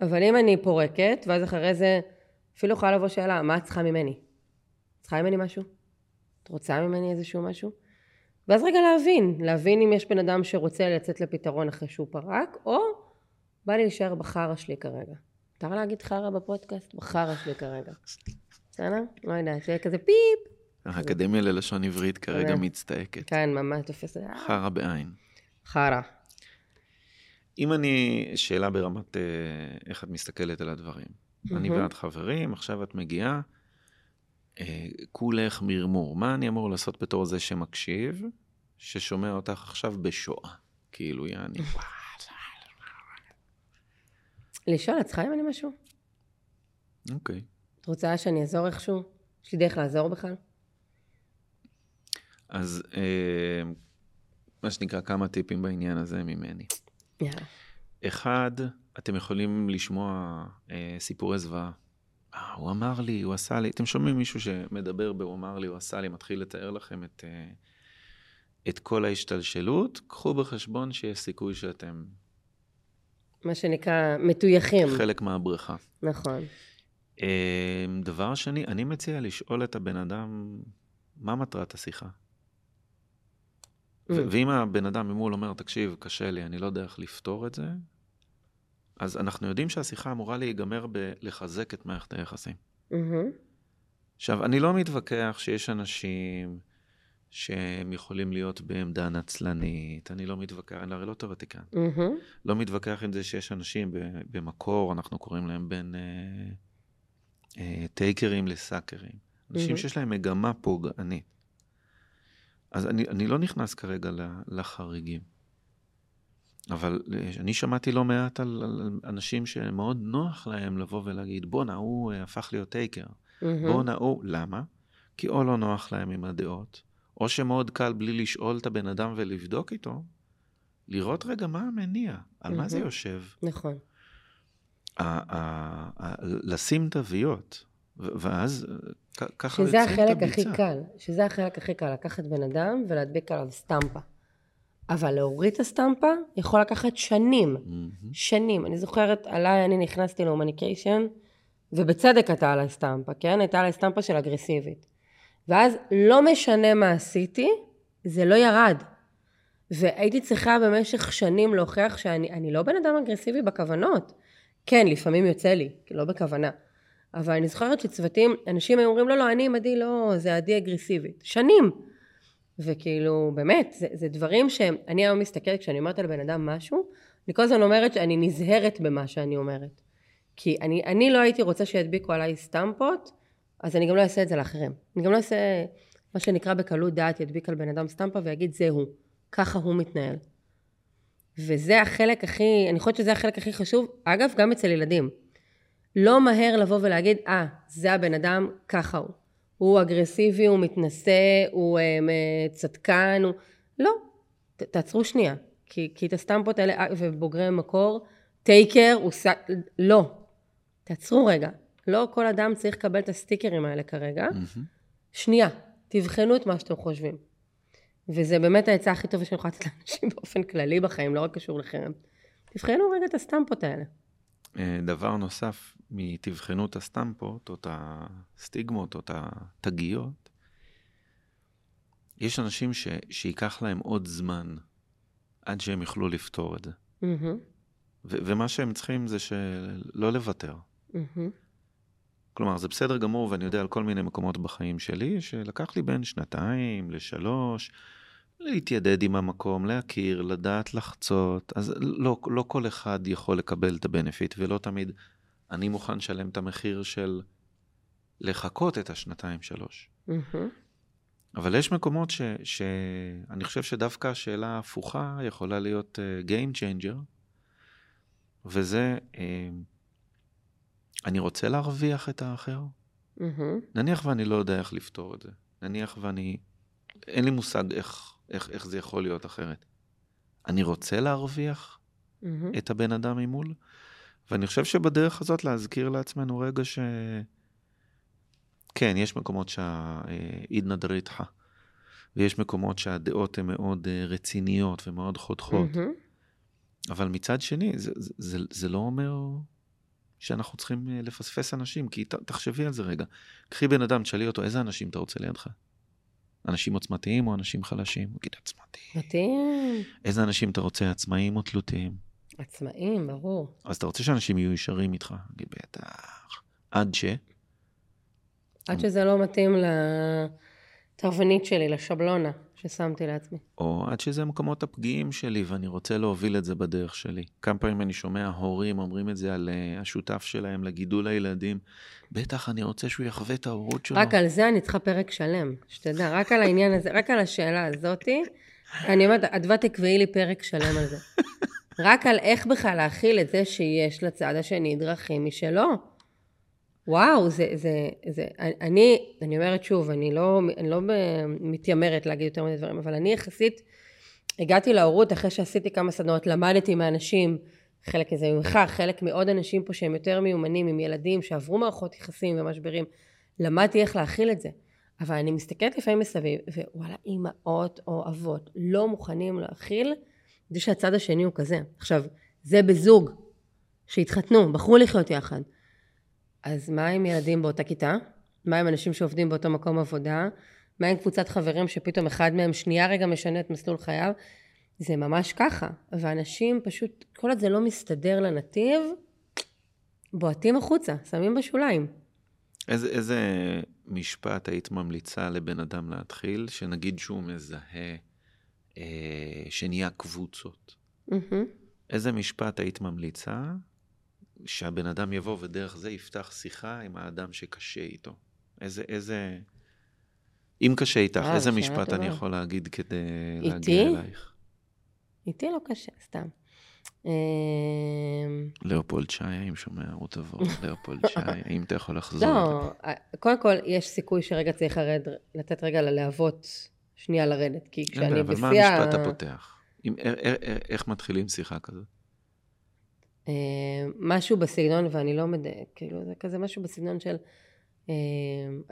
אבל אם אני פורקת, ואז אחרי זה אפילו יכולה לבוא שאלה, מה את צריכה ממני? צריכה ממני משהו? את רוצה ממני איזשהו משהו? ואז רגע להבין, להבין אם יש בן אדם שרוצה לצאת לפתרון אחרי שהוא פרק, או בא לי להישאר בחרא שלי כרגע. מותר להגיד חרא בפודקאסט? בחרא שלי כרגע. בסדר? לא יודעת, שיהיה כזה פיפ. האקדמיה ללשון עברית כרגע תודה. מצטעקת. כן, ממש תופס. חרא בעין. חרא. אם אני, שאלה ברמת אה, איך את מסתכלת על הדברים. אני. ואת חברים, עכשיו את מגיעה, כולך מרמור. מה אני אמור לעשות בתור זה שמקשיב, ששומע אותך עכשיו בשואה? כאילו, יעני. [laughs] לשאול, את צריכה ממני משהו? אוקיי. את רוצה שאני אעזור איכשהו? יש לי דרך לעזור בכלל? אז אה, מה שנקרא, כמה טיפים בעניין הזה ממני. יאללה. אחד, אתם יכולים לשמוע אה, סיפורי זוועה. אה, הוא אמר לי, הוא עשה לי. אתם שומעים מישהו שמדבר ב"הוא אמר לי", הוא עשה לי, מתחיל לתאר לכם את, אה, את כל ההשתלשלות. קחו בחשבון שיש סיכוי שאתם מה שנקרא מטויחים. חלק מהבריכה. נכון. אה, דבר שני, אני מציע לשאול את הבן אדם, מה מטרת השיחה? Mm. ואם הבן אדם ממול אומר, תקשיב, קשה לי, אני לא יודע איך לפתור את זה, אז אנחנו יודעים שהשיחה אמורה להיגמר בלחזק את מערכת היחסים. מהמם. עכשיו, אני לא מתווכח שיש אנשים שהם יכולים להיות בעמדה נצלנית, אני לא מתווכח, אני הרי לא תיאורטיקן. מהמם. לא מתווכח עם זה שיש אנשים במקור, אנחנו קוראים להם בין אה, אה, טייקרים לסאקרים. אנשים מהמם. שיש להם מגמה פוגענית. אז אני, אני לא נכנס כרגע לחריגים. אבל אה, אני שמעתי לא מעט על, על אנשים שמאוד נוח להם לבוא ולהגיד, בואנה, הוא אה, הפך להיות טייקר. מהמם. בואנה, הוא... למה? כי או לא נוח להם עם הדעות, או שמאוד קל בלי לשאול את הבן אדם ולבדוק איתו, לראות רגע מה המניע, על מה זה. יושב. נכון. לשים תוויות, ואז ככה יוצאים את הביצה. שזה החלק הכי קל, שזה החלק הכי קל, לקחת בן אדם ולהדביק עליו סטמפה. אבל להוריד את הסטמפה יכול לקחת שנים, mm-hmm. שנים. אני זוכרת, עליי, אני נכנסתי להומניקיישן, ובצדק הייתה עליי סטמפה, כן? הייתה עליי סטמפה של אגרסיבית. ואז לא משנה מה עשיתי, זה לא ירד. והייתי צריכה במשך שנים להוכיח שאני לא בן אדם אגרסיבי בכוונות. כן, לפעמים יוצא לי, לא בכוונה. אבל אני זוכרת שצוותים, אנשים היו אומרים, לא, לא, אני עם עדי לא, זה עדי אגרסיבית. שנים. וכאילו, באמת, זה, זה דברים שאני היום מסתכלת, כשאני אומרת על בן אדם משהו, אני כל הזמן אומרת שאני נזהרת במה שאני אומרת. כי אני, אני לא הייתי רוצה שידביקו עליי סטמפות, אז אני גם לא אעשה את זה לאחרים. אני גם לא אעשה מה שנקרא בקלות דעת, ידביק על בן אדם סטמפה ויגיד זה הוא. ככה הוא מתנהל. וזה החלק הכי, אני חושבת שזה החלק הכי חשוב, אגב, גם אצל ילדים. לא מהר לבוא ולהגיד, אה, ah, זה הבן אדם, ככה הוא. הוא אגרסיבי, הוא מתנשא, הוא uh, צדקן, הוא... לא, ת, תעצרו שנייה. כי, כי את הסטמפות האלה, אה, ובוגרי מקור, טייקר, הוא ס... לא. תעצרו רגע. לא כל אדם צריך לקבל את הסטיקרים האלה כרגע. Mm-hmm. שנייה, תבחנו את מה שאתם חושבים. וזה באמת העצה הכי טובה שאני יכולה לתת לאנשים [laughs] באופן כללי בחיים, לא רק קשור לחרם. תבחנו רגע את הסטמפות האלה. אה, דבר נוסף מתבחנו את הסטמפות, או את הסטיגמות, או את התגיות, יש אנשים ש, שייקח להם עוד זמן עד שהם יוכלו לפתור את זה. Mm-hmm. ו- ומה שהם צריכים זה שלא לוותר. Mm-hmm. כלומר, זה בסדר גמור, ואני יודע על כל מיני מקומות בחיים שלי, שלקח לי בין שנתיים לשלוש, להתיידד עם המקום, להכיר, לדעת לחצות. אז לא, לא כל אחד יכול לקבל את הבנפיט, ולא תמיד אני מוכן לשלם את המחיר של לחכות את השנתיים-שלוש. Mm-hmm. אבל יש מקומות ש, שאני חושב שדווקא השאלה ההפוכה יכולה להיות uh, Game Changer, וזה, uh, אני רוצה להרוויח את האחר? Mm-hmm. נניח ואני לא יודע איך לפתור את זה. נניח ואני, אין לי מושג איך, איך, איך זה יכול להיות אחרת. אני רוצה להרוויח mm-hmm. את הבן אדם ממול? ואני חושב שבדרך הזאת להזכיר לעצמנו רגע ש... כן, יש מקומות שהעידנא דריתחא, ויש מקומות שהדעות הן מאוד אה, רציניות ומאוד חותכות. Mm-hmm. אבל מצד שני, זה, זה, זה, זה לא אומר שאנחנו צריכים אה, לפספס אנשים, כי ת, תחשבי על זה רגע. קחי בן אדם, תשאלי אותו, איזה אנשים אתה רוצה לידך? אנשים עוצמתיים או אנשים חלשים? הוא יגיד, עצמתיים. עצמתיים. איזה אנשים אתה רוצה, עצמאים או תלותיים? עצמאים, ברור. אז אתה רוצה שאנשים יהיו ישרים איתך? נגיד, בטח. עד ש... עד שזה לא מתאים לתרבנית שלי, לשבלונה ששמתי לעצמי. או עד שזה המקומות הפגיעים שלי ואני רוצה להוביל את זה בדרך שלי. כמה פעמים אני שומע הורים אומרים את זה על uh, השותף שלהם לגידול הילדים. בטח, אני רוצה שהוא יחווה את ההורות שלו. רק על זה אני צריכה פרק שלם, שתדע, רק על העניין הזה, רק על השאלה הזאתי. אני אומרת, אדווה תקבעי לי פרק שלם על זה. רק על איך בכלל להכיל את זה שיש לצד השני דרכים משלו. וואו, זה, זה, זה, אני, אני אומרת שוב, אני לא, אני לא מתיימרת להגיד יותר מדי דברים, אבל אני יחסית הגעתי להורות אחרי שעשיתי כמה סדנאות, למדתי מאנשים, חלק מזה ממך, חלק מעוד אנשים פה שהם יותר מיומנים, עם ילדים שעברו מערכות יחסים ומשברים, למדתי איך להכיל את זה. אבל אני מסתכלת לפעמים מסביב, ווואלה, אימהות או אבות לא מוכנים להכיל זה שהצד השני הוא כזה. עכשיו, זה בזוג שהתחתנו, בחרו לחיות יחד. אז מה עם ילדים באותה כיתה? מה עם אנשים שעובדים באותו מקום עבודה? מה עם קבוצת חברים שפתאום אחד מהם שנייה רגע משנה את מסלול חייו? זה ממש ככה. ואנשים פשוט, כל עוד זה לא מסתדר לנתיב, בועטים החוצה, שמים בשוליים. איזה, איזה משפט היית ממליצה לבן אדם להתחיל, שנגיד שהוא מזהה אה, שנהיה קבוצות. Mm-hmm. איזה משפט היית ממליצה שהבן אדם יבוא ודרך זה יפתח שיחה עם האדם שקשה איתו? איזה, איזה... אם קשה איתך, אה, איזה משפט טובה. אני יכול להגיד כדי איתי? להגיע אלייך? איתי לא קשה, סתם. אמ, לאופולד שי, האם שומע רות עבור? [laughs] לאופולד שי, האם אתה יכול לחזור? לא, קודם כל, יש סיכוי שרגע צריך לרד, לתת רגע ללהבות שנייה לרדת, כי כשאני בשיא אבל מה המשפט הפותח? איך, איך מתחילים שיחה כזאת? אה, משהו בסגנון, ואני לא מדייק, כאילו, זה כזה משהו בסגנון של, אה,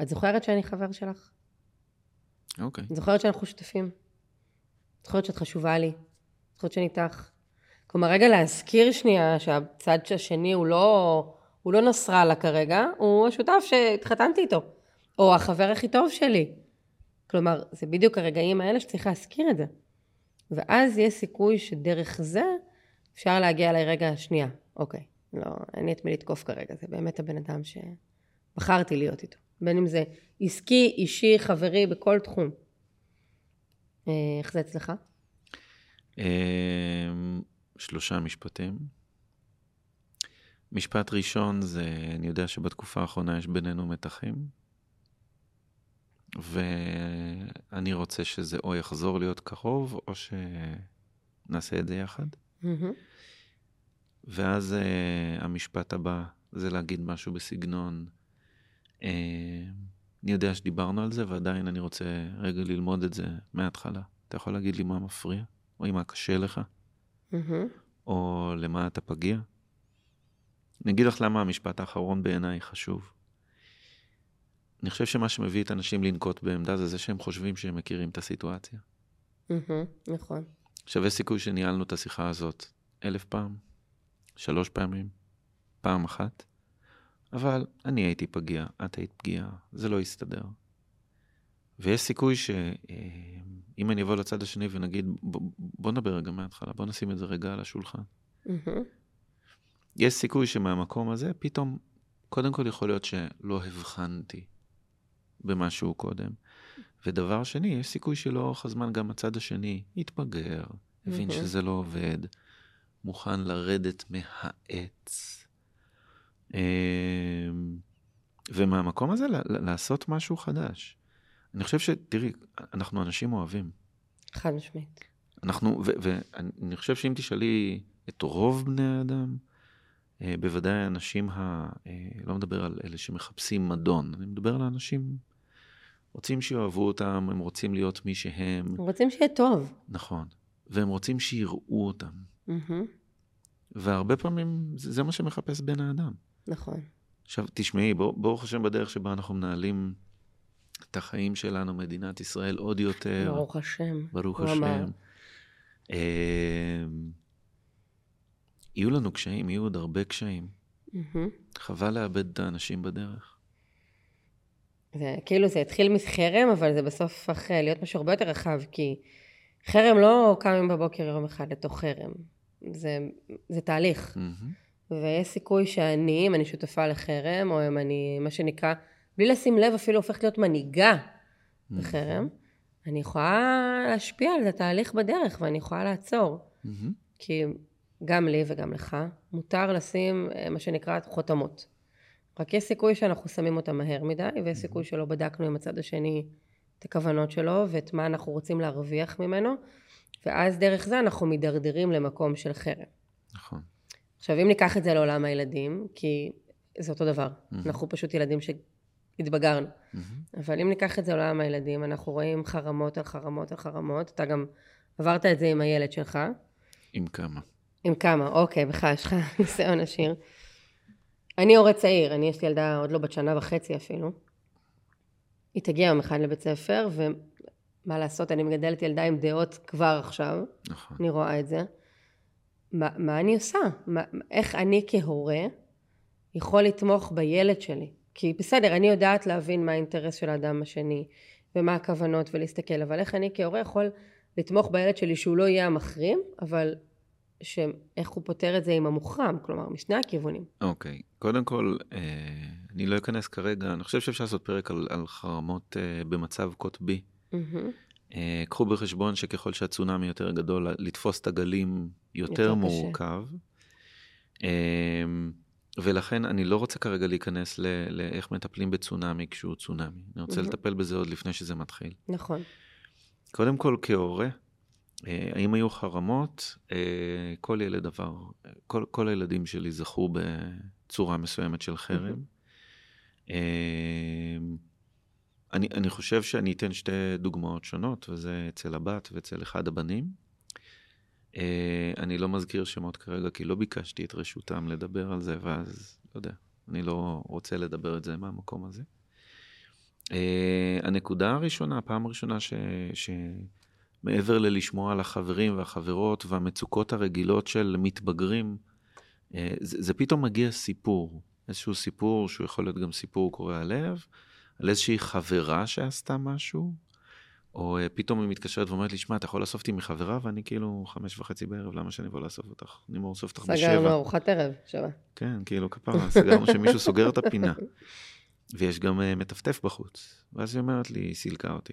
את זוכרת שאני חבר שלך? אוקיי. את זוכרת שאנחנו שותפים? את זוכרת שאת חשובה לי? את זוכרת שאני איתך? כלומר, רגע להזכיר שנייה שהצד השני הוא לא, הוא לא נסראללה כרגע, הוא השותף שהתחתנתי איתו, או החבר הכי טוב שלי. כלומר, זה בדיוק הרגעים האלה שצריך להזכיר את זה. ואז יש סיכוי שדרך זה אפשר להגיע אליי רגע, שנייה, אוקיי, לא, אין לי את מי לתקוף כרגע, זה באמת הבן אדם שבחרתי להיות איתו. בין אם זה עסקי, אישי, חברי, בכל תחום. אה, איך זה אצלך? אמ, שלושה משפטים. משפט ראשון זה, אני יודע שבתקופה האחרונה יש בינינו מתחים, ואני רוצה שזה או יחזור להיות קרוב, או שנעשה את זה יחד. ואז uh, המשפט הבא זה להגיד משהו בסגנון, uh, אני יודע שדיברנו על זה, ועדיין אני רוצה רגע ללמוד את זה מההתחלה. אתה יכול להגיד לי מה מפריע, או אם מה קשה לך, מהמם. או למה אתה פגיע? אני אגיד לך למה המשפט האחרון בעיניי חשוב. אני חושב שמה שמביא את האנשים לנקוט בעמדה זה זה שהם חושבים שהם מכירים את הסיטואציה. מהמם. נכון. שווה סיכוי שניהלנו את השיחה הזאת אלף פעם, שלוש פעמים, פעם אחת, אבל אני הייתי פגיע, את היית פגיעה, זה לא יסתדר. ויש סיכוי שאם אני אבוא לצד השני ונגיד, בוא, בוא נדבר רגע מההתחלה, בוא נשים את זה רגע על השולחן. יש סיכוי שמהמקום הזה פתאום, קודם כל יכול להיות שלא הבחנתי במשהו קודם. ודבר שני, יש סיכוי שלאורך הזמן גם הצד השני יתבגר, הבין מהמם. שזה לא עובד, מוכן לרדת מהעץ. אמ, ומהמקום הזה לעשות משהו חדש. אני חושב שתראי, אנחנו אנשים אוהבים. חד משמעית. אנחנו, ו- ואני חושב שאם תשאלי את רוב בני האדם, אה, בוודאי האנשים ה... אה, לא מדבר על אלה שמחפשים מדון, אני מדבר על האנשים רוצים שיאהבו אותם, הם רוצים להיות מי שהם, הם רוצים שיהיה טוב. נכון, והם רוצים שיראו אותם. מהמם. והרבה פעמים זה, זה מה שמחפש בן האדם. נכון. עכשיו, תשמעי, ברוך השם בדרך שבה אנחנו מנהלים את החיים שלנו, מדינת ישראל, עוד יותר. ברוך השם. ברוך הוא אמר. השם. אמ, יהיו לנו קשיים, יהיו עוד הרבה קשיים. מהמם. חבל לאבד את האנשים בדרך. זה כאילו זה התחיל מחרם, אבל זה בסוף הפך אה, להיות משהו הרבה יותר רחב, כי חרם לא קמים בבוקר יום אחד לתוך חרם. זה, זה תהליך. מהמם. ויש סיכוי שאני, אם אני שותפה לחרם, או אם אני, מה שנקרא, בלי לשים לב אפילו הופכת להיות מנהיגה בחרם, אני יכולה להשפיע על התהליך בדרך, ואני יכולה לעצור. מהמם. כי גם לי וגם לך, מותר לשים אה, מה שנקרא חותמות. רק יש סיכוי שאנחנו שמים אותם מהר מדי, ויש סיכוי שלא בדקנו עם הצד השני את הכוונות שלו ואת מה אנחנו רוצים להרוויח ממנו, ואז דרך זה אנחנו מידרדרים למקום של חרם. נכון. עכשיו, אם ניקח את זה לעולם הילדים, כי זה אותו דבר, מהמם. אנחנו פשוט ילדים שהתבגרנו. מהמם. אבל אם ניקח את זה לעולם הילדים, אנחנו רואים חרמות על חרמות על חרמות, אתה גם עברת את זה עם הילד שלך. עם כמה. עם כמה? אוקיי, בכלל, יש לך [laughs] ניסיון עשיר. אני הורה צעיר, אני יש לי ילדה עוד לא בת שנה וחצי אפילו. היא תגיע יום אחד לבית ספר, ומה לעשות, אני מגדלת ילדה עם דעות כבר עכשיו, נכון. אני רואה את זה. מה, מה אני עושה? מה, איך אני כהורה יכול לתמוך בילד שלי? כי בסדר, אני יודעת להבין מה האינטרס של האדם השני, ומה הכוונות ולהסתכל, אבל איך אני כהורה יכול לתמוך בילד שלי שהוא לא יהיה המחרים, אבל שאיך הוא פותר את זה עם המוחרם, כלומר, משני הכיוונים. אוקיי. קודם כל, אה, אני לא אכנס כרגע, אני חושב שאפשר לעשות פרק על, על חרמות אה, במצב קוטבי. מהמם. אה, קחו בחשבון שככל שהצונאמי יותר גדול, לתפוס את הגלים יותר, יותר. מורכב. אה, ולכן אני לא רוצה כרגע להיכנס ל- לאיך מטפלים בצונאמי כשהוא צונאמי. אני רוצה מהמם. לטפל בזה עוד לפני שזה מתחיל. נכון. קודם כל, כהורה, האם היו חרמות? אה, כל ילד עבר, כל, כל הילדים שלי זכו בצורה מסוימת של חרם. אה, אני, אני חושב שאני אתן שתי דוגמאות שונות, וזה אצל הבת ואצל אחד הבנים. אה, אני לא מזכיר שמות כרגע, כי לא ביקשתי את רשותם לדבר על זה, ואז, לא יודע, אני לא רוצה לדבר את זה מהמקום הזה. אה, הנקודה הראשונה, הפעם הראשונה ש... שמעבר ללשמוע על החברים והחברות והמצוקות הרגילות של מתבגרים, אה, זה, זה פתאום מגיע סיפור, איזשהו סיפור שהוא יכול להיות גם סיפור קורע לב, על איזושהי חברה שעשתה משהו, או אה, פתאום היא מתקשרת ואומרת לי, שמע, אתה יכול לאסוף אותי מחברה? ואני כאילו חמש וחצי בערב, למה שאני אבוא לאסוף אותך? אני אמור לאסוף אותך בשבע. סגרנו ארוחת ערב, שווה. כן, כאילו כפרה, סגרנו שמישהו סוגר את הפינה. [laughs] ויש גם uh, מטפטף בחוץ. ואז היא אומרת לי, היא סילקה אותי.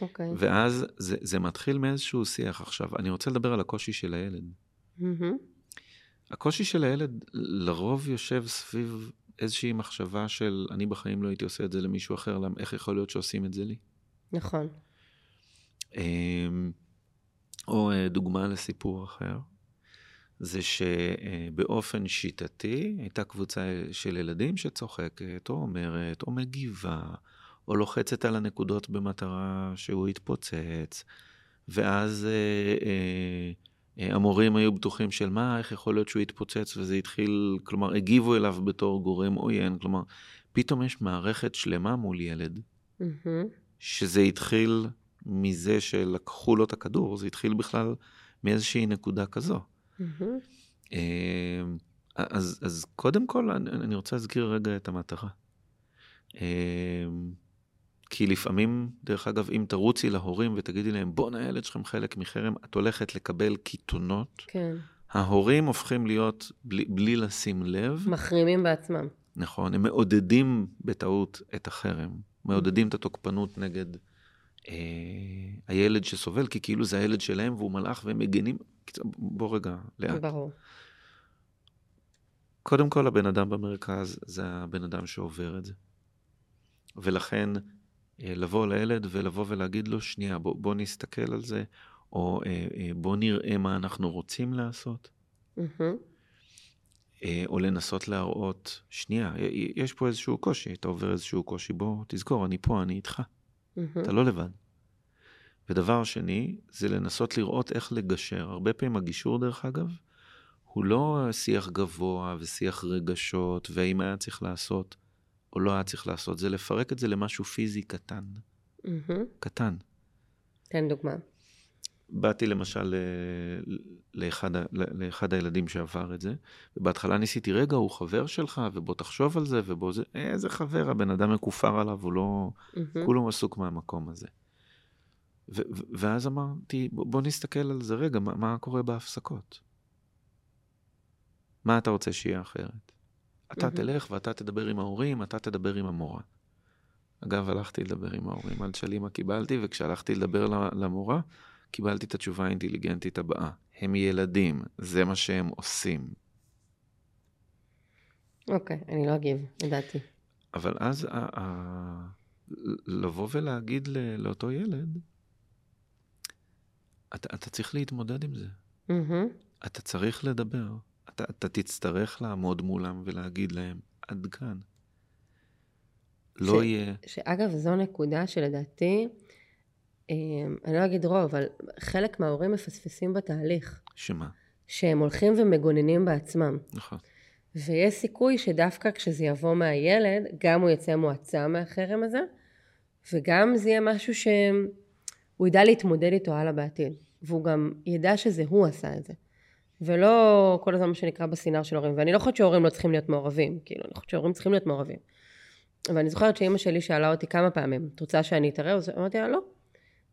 אוקיי. ואז זה, זה מתחיל מאיזשהו שיח עכשיו. אני רוצה לדבר על הקושי של הילד. מהמם. הקושי של הילד לרוב יושב סביב איזושהי מחשבה של אני בחיים לא הייתי עושה את זה למישהו אחר, למה, איך יכול להיות שעושים את זה לי? נכון. אמ, או אה, דוגמה לסיפור אחר, זה שבאופן שיטתי הייתה קבוצה של ילדים שצוחקת, או אומרת, או מגיבה, או לוחצת על הנקודות במטרה שהוא יתפוצץ, ואז אה, אה, אה, המורים היו בטוחים של מה, איך יכול להיות שהוא יתפוצץ, וזה התחיל, כלומר, הגיבו אליו בתור גורם עוין, כלומר, פתאום יש מערכת שלמה מול ילד, מהמם. שזה התחיל מזה שלקחו לו את הכדור, זה התחיל בכלל מאיזושהי נקודה כזו. אה, אז, אז קודם כל, אני, אני רוצה להזכיר רגע את המטרה. כי לפעמים, דרך אגב, אם תרוצי להורים ותגידי להם, בואנה, הילד שלכם חלק מחרם, את הולכת לקבל קיתונות. כן. ההורים הופכים להיות, בלי, בלי לשים לב, מחרימים בעצמם. נכון, הם מעודדים בטעות את החרם, מעודדים את התוקפנות נגד אה, הילד שסובל, כי כאילו זה הילד שלהם והוא מלאך והם מגנים. בוא רגע, לאט. ברור. קודם כל, הבן אדם במרכז זה הבן אדם שעובר את זה. ולכן, לבוא לילד ולבוא ולהגיד לו, שנייה, בוא, בוא נסתכל על זה, או אה, אה, בוא נראה מה אנחנו רוצים לעשות. אה, או לנסות להראות, שנייה, יש פה איזשהו קושי, אתה עובר איזשהו קושי, בוא, תזכור, אני פה, אני איתך, מהמם. אתה לא לבד. ודבר שני, זה לנסות לראות איך לגשר. הרבה פעמים הגישור, דרך אגב, הוא לא שיח גבוה ושיח רגשות, והאם היה צריך לעשות או לא היה צריך לעשות, זה לפרק את זה למשהו פיזי קטן. מהמם. קטן. תן דוגמה. באתי למשל ל- לאחד, לאחד הילדים שעבר את זה, ובהתחלה ניסיתי, רגע, הוא חבר שלך, ובוא תחשוב על זה, ובוא זה, איזה חבר, הבן אדם מכופר עליו, הוא לא, מהמם. כולו עסוק מהמקום הזה. ו- ו- ואז אמרתי, בוא, בוא נסתכל על זה רגע, מה, מה קורה בהפסקות? מה אתה רוצה שיהיה אחרת? אתה. תלך ואתה תדבר עם ההורים, אתה תדבר עם המורה. אגב, הלכתי לדבר עם ההורים, על תשאלי מה קיבלתי, וכשהלכתי לדבר למורה, קיבלתי את התשובה האינטליגנטית הבאה. הם ילדים, זה מה שהם עושים. אוקיי, אני לא אגיב, ידעתי. אבל אז ה- ה- לבוא ולהגיד ל- לאותו ילד, אתה, אתה צריך להתמודד עם זה. מהמם. אתה צריך לדבר. אתה, אתה תצטרך לעמוד מולם ולהגיד להם, עד כאן. לא ש- יהיה... שאגב, זו נקודה שלדעתי, אה, אני לא אגיד רוב, אבל חלק מההורים מפספסים בתהליך, שמה? שהם הולכים ומגוננים בעצמם. נכון. ויש סיכוי שדווקא כשזה יבוא מהילד, גם הוא יצא מועצם מהחרם הזה, וגם זה יהיה משהו שהוא ידע להתמודד איתו הלאה בעתיד. והוא גם ידע שזה הוא עשה את זה. ולא כל הזמן מה שנקרא בסינר של הורים. ואני לא חושבת שהורים לא צריכים להיות מעורבים, כאילו, אני חושבת שהורים צריכים להיות מעורבים. אבל אני זוכרת שאימא שלי שאלה אותי כמה פעמים, את רוצה שאני אתערב? אז אמרתי לה, לא.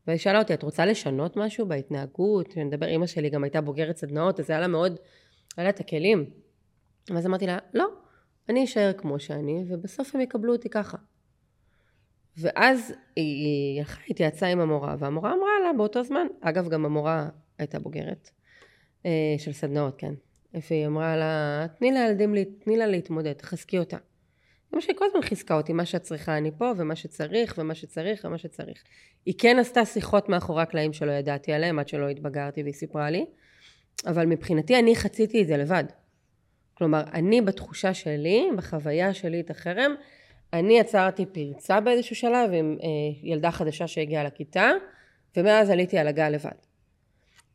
והיא שאלה אותי, את רוצה לשנות משהו בהתנהגות? שנדבר, אימא שלי גם הייתה בוגרת סדנאות, אז היה לה מאוד, היה לה את הכלים. ואז אמרתי לה, לא, אני אשאר כמו שאני, ובסוף הם יקבלו אותי ככה. ואז היא הלכה, התייעצה עם המורה, והמורה אמרה לה באותו זמן, אגב, גם המורה הייתה בוגרת של סדנאות, כן. והיא אמרה לה, תני לילדים, לי- תני לה להתמודד, תחזקי אותה. אמא שלי כל הזמן חיזקה אותי, מה שאת צריכה אני פה, ומה שצריך, ומה שצריך, ומה שצריך. היא כן עשתה שיחות מאחורי הקלעים שלא ידעתי עליהן, עד שלא התבגרתי והיא סיפרה לי, אבל מבחינתי אני חציתי את זה לבד. כלומר, אני בתחושה שלי, בחוויה שלי את החרם, אני יצרתי פרצה באיזשהו שלב עם אה, ילדה חדשה שהגיעה לכיתה, ומאז עליתי על הגל לבד.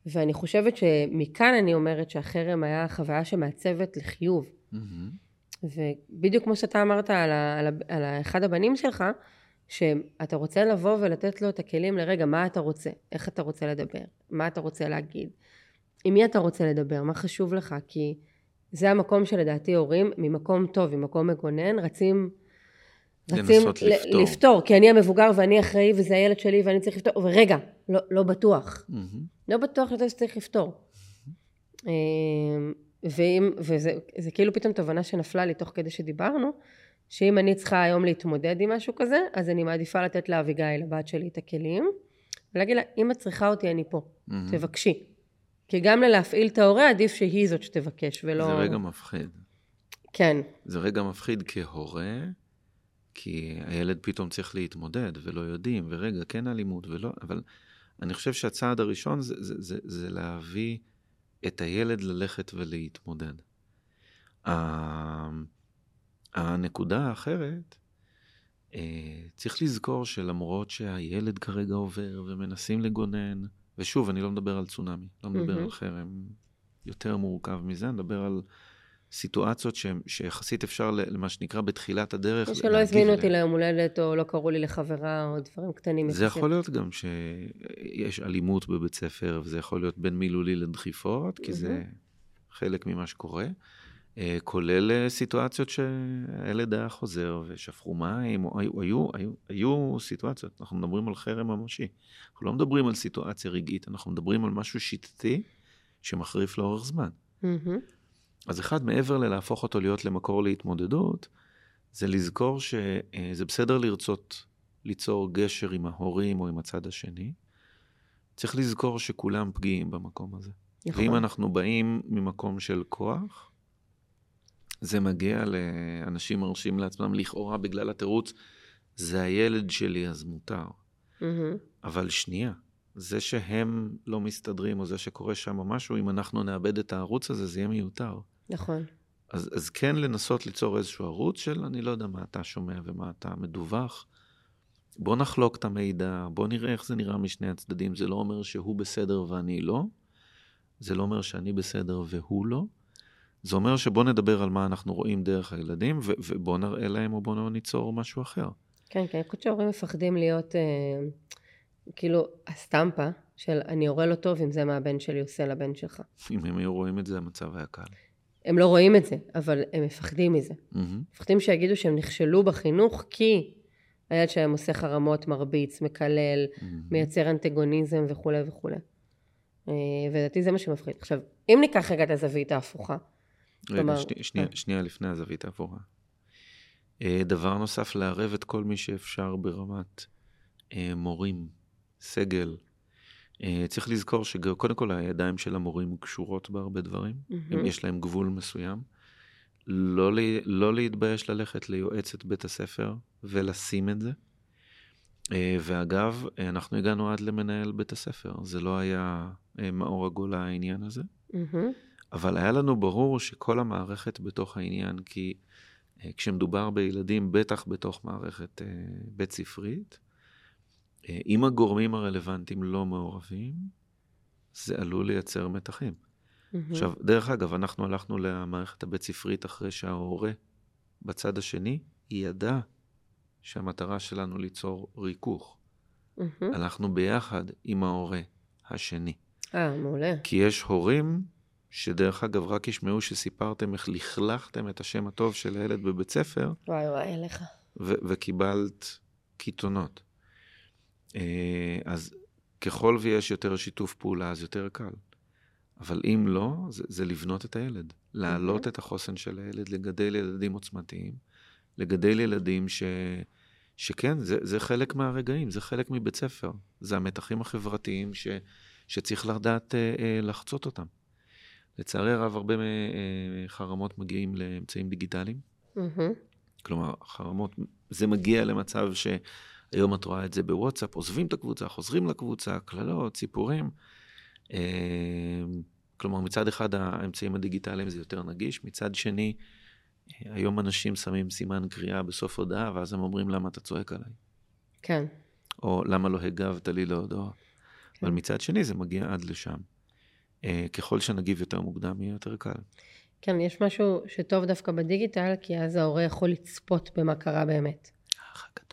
ואני חושבת שמכאן אני אומרת שהחרם היה חוויה שמעצבת לחיוב. מהמם. ובדיוק כמו שאתה אמרת על, ה, על, ה, על אחד הבנים שלך, שאתה רוצה לבוא ולתת לו את הכלים לרגע, מה אתה רוצה, איך אתה רוצה לדבר, מה אתה רוצה להגיד, עם מי אתה רוצה לדבר, מה חשוב לך, כי זה המקום שלדעתי הורים, ממקום טוב, ממקום מגונן, רצים, רצים לפתור. לפתור, כי אני המבוגר ואני אחראי וזה הילד שלי ואני צריך לפתור, ורגע, לא, לא בטוח. Mm-hmm. לא בטוח לזה שצריך לפתור. Mm-hmm. ואם, וזה כאילו פתאום תובנה שנפלה לי תוך כדי שדיברנו, שאם אני צריכה היום להתמודד עם משהו כזה, אז אני מעדיפה לתת לאביגיל, לבת שלי, את הכלים, ולהגיד לה, אם את צריכה אותי, אני פה, mm-hmm. תבקשי. כי גם ללהפעיל את ההורה, עדיף שהיא זאת שתבקש, ולא... זה רגע מפחיד. כן. זה רגע מפחיד כהורה, כי הילד פתאום צריך להתמודד, ולא יודעים, ורגע, כן אלימות, ולא... אבל אני חושב שהצעד הראשון זה, זה, זה, זה להביא את הילד ללכת ולהתמודד. הנקודה האחרת, אה, צריך לזכור שלמרות שהילד כרגע עובר ומנסים לגונן, ושוב, אני לא מדבר על צונאמי, לא מדבר mm-hmm. על חרם יותר מורכב מזה, אני מדבר על סיטואציות ש, שיחסית אפשר, למה שנקרא, בתחילת הדרך, להגיב שלא הזמינו אותי ליום הולדת, או לא קראו לי לחברה, או דברים קטנים. זה יכול להיות גם שיש אלימות בבית ספר, וזה יכול להיות בין מילולי לדחיפות, כי. זה חלק ממה שקורה. אה, כולל אה, סיטואציות שהילד היה חוזר ושפכו מים, או היו, היו, היו, היו סיטואציות, אנחנו מדברים על חרם ממשי. אנחנו לא מדברים על סיטואציה רגעית, אנחנו מדברים על משהו שיטתי שמחריף לאורך זמן. Mm-hmm. אז אחד, מעבר ללהפוך אותו להיות למקור להתמודדות, זה לזכור שזה אה, בסדר לרצות ליצור גשר עם ההורים או עם הצד השני. צריך לזכור שכולם פגיעים במקום הזה. נכון. ואם אנחנו באים ממקום של כוח, זה מגיע לאנשים מרשים לעצמם לכאורה בגלל התירוץ, זה הילד שלי אז מותר. Mm-hmm. אבל שנייה, זה שהם לא מסתדרים או זה שקורה שם משהו, אם אנחנו נאבד את הערוץ הזה, זה יהיה מיותר. נכון. אז, אז כן לנסות ליצור איזשהו ערוץ של אני לא יודע מה אתה שומע ומה אתה מדווח. בוא נחלוק את המידע, בוא נראה איך זה נראה משני הצדדים. זה לא אומר שהוא בסדר ואני לא, זה לא אומר שאני בסדר והוא לא. זה אומר שבוא נדבר על מה אנחנו רואים דרך הילדים, ו- ובוא נראה להם או בוא ניצור משהו אחר. כן, כן, אני חושבת מפחדים להיות, אה, כאילו, הסטמפה של אני הורה לא טוב אם זה מה הבן שלי עושה לבן שלך. אם הם היו רואים את זה, המצב היה קל. הם לא רואים את זה, אבל הם מפחדים מזה. Mm-hmm. מפחדים שיגידו שהם נכשלו בחינוך כי הילד שלהם עושה חרמות, מרביץ, מקלל, mm-hmm. מייצר אנטגוניזם וכולי וכולי. אה, ולדעתי זה מה שמפחיד. עכשיו, אם ניקח רגע את הזווית ההפוכה, רגע, כלומר... שני, שנייה, אה. שנייה לפני הזווית ההפוכה. אה, דבר נוסף, לערב את כל מי שאפשר ברמת מורים, סגל, אה, צריך לזכור שקודם כל הידיים של המורים קשורות בהרבה דברים, mm-hmm. יש להם גבול מסוים. לא, לא להתבייש ללכת ליועצת בית הספר ולשים את זה. אה, ואגב, אנחנו הגענו עד למנהל בית הספר, זה לא היה אה, מאור הגולה העניין הזה, mm-hmm. אבל היה לנו ברור שכל המערכת בתוך העניין, כי כשמדובר בילדים, בטח בתוך מערכת בית ספרית, אה, אם הגורמים הרלוונטיים לא מעורבים, זה עלול לייצר מתחים. Mm-hmm. עכשיו, דרך אגב, אנחנו הלכנו למערכת הבית ספרית אחרי שההורה בצד השני ידע שהמטרה שלנו ליצור ריכוך. Mm-hmm. הלכנו ביחד עם ההורה השני. אה, מעולה. כי יש הורים שדרך אגב, רק ישמעו שסיפרתם איך לכלכתם את השם הטוב של הילד בבית ספר. וואי וואי, אליך. ו- וקיבלת קיתונות. אה, אז ככל ויש יותר שיתוף פעולה, אז יותר קל. אבל אם לא, זה, זה לבנות את הילד. להעלות mm-hmm. את החוסן של הילד, לגדל ילדים עוצמתיים, לגדל ילדים ש... שכן, זה, זה חלק מהרגעים, זה חלק מבית ספר. זה המתחים החברתיים ש, שצריך לדעת אה, אה, לחצות אותם. לצערי הרב, הרבה אה, חרמות מגיעים לאמצעים דיגיטליים. Mm-hmm. כלומר, חרמות, זה מגיע למצב ש... היום את רואה את זה בוואטסאפ, עוזבים את הקבוצה, חוזרים לקבוצה, קללות, סיפורים. אמ, כלומר, מצד אחד האמצעים הדיגיטליים זה יותר נגיש, מצד שני, היום אנשים שמים סימן קריאה בסוף הודעה, ואז הם אומרים, למה אתה צועק עליי? כן. או למה לא הגבת לי להודעות. כן. אבל מצד שני, זה מגיע עד לשם. אה, ככל שנגיב יותר מוקדם, יהיה יותר קל. כן, יש משהו שטוב דווקא בדיגיטל, כי אז ההורה יכול לצפות במה קרה באמת. האח הגדול.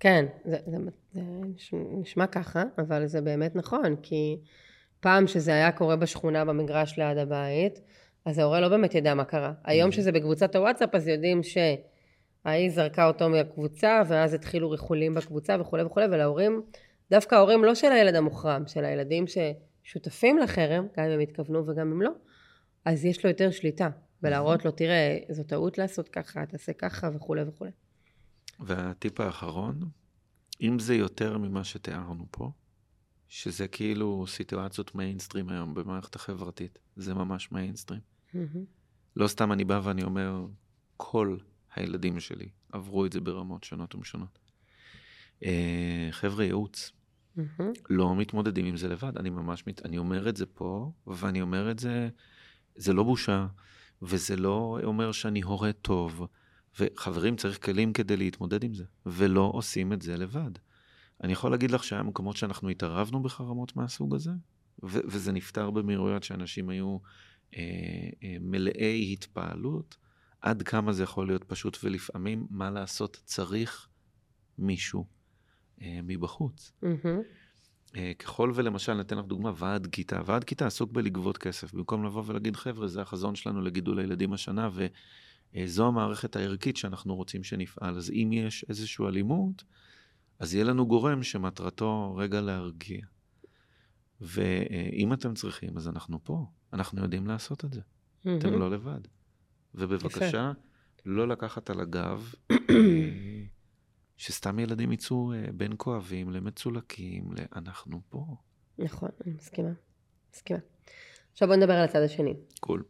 כן, זה, זה, זה נשמע ככה, אבל זה באמת נכון, כי פעם שזה היה קורה בשכונה במגרש ליד הבית, אז ההורה לא באמת ידע מה קרה. היום שזה בקבוצת הוואטסאפ, אז יודעים שההיא זרקה אותו מהקבוצה, ואז התחילו ריחולים בקבוצה וכולי וכולי, ולהורים, דווקא ההורים לא של הילד המוחרם, של הילדים ששותפים לחרם, גם אם הם התכוונו וגם אם לא, אז יש לו יותר שליטה, ולהראות לו, תראה, זו טעות לעשות ככה, תעשה ככה וכולי וכולי. והטיפ האחרון, אם זה יותר ממה שתיארנו פה, שזה כאילו סיטואציות מיינסטרים היום במערכת החברתית, זה ממש מיינסטרים. לא סתם אני בא ואני אומר, כל הילדים שלי עברו את זה ברמות שונות ומשונות. אה, חבר'ה, ייעוץ, לא מתמודדים עם זה לבד. אני ממש, מת... אני אומר את זה פה, ואני אומר את זה, זה לא בושה, וזה לא אומר שאני הורה טוב. וחברים, צריך כלים כדי להתמודד עם זה, ולא עושים את זה לבד. אני יכול להגיד לך שהיה מקומות שאנחנו התערבנו בחרמות מהסוג הזה, ו- וזה נפתר במהירויות שאנשים היו אה, אה, מלאי התפעלות, עד כמה זה יכול להיות פשוט, ולפעמים, מה לעשות, צריך מישהו אה, מבחוץ. Mm-hmm. אה, ככל ולמשל, ניתן לך דוגמה, ועד כיתה. ועד כיתה עסוק בלגבות כסף, במקום לבוא ולהגיד, חבר'ה, זה החזון שלנו לגידול הילדים השנה, וזו המערכת הערכית שאנחנו רוצים שנפעל. אז אם יש איזושהי אלימות, אז יהיה לנו גורם שמטרתו רגע להרגיע. ואם אתם צריכים, אז אנחנו פה. אנחנו יודעים לעשות את זה. אתם לא לבד. ובבקשה, לא לקחת על הגב אה, שסתם ילדים יצאו אה, בין כואבים למצולקים, ל- אנחנו פה. נכון, אני מסכימה. מסכימה. עכשיו בוא נדבר על הצד השני. קול.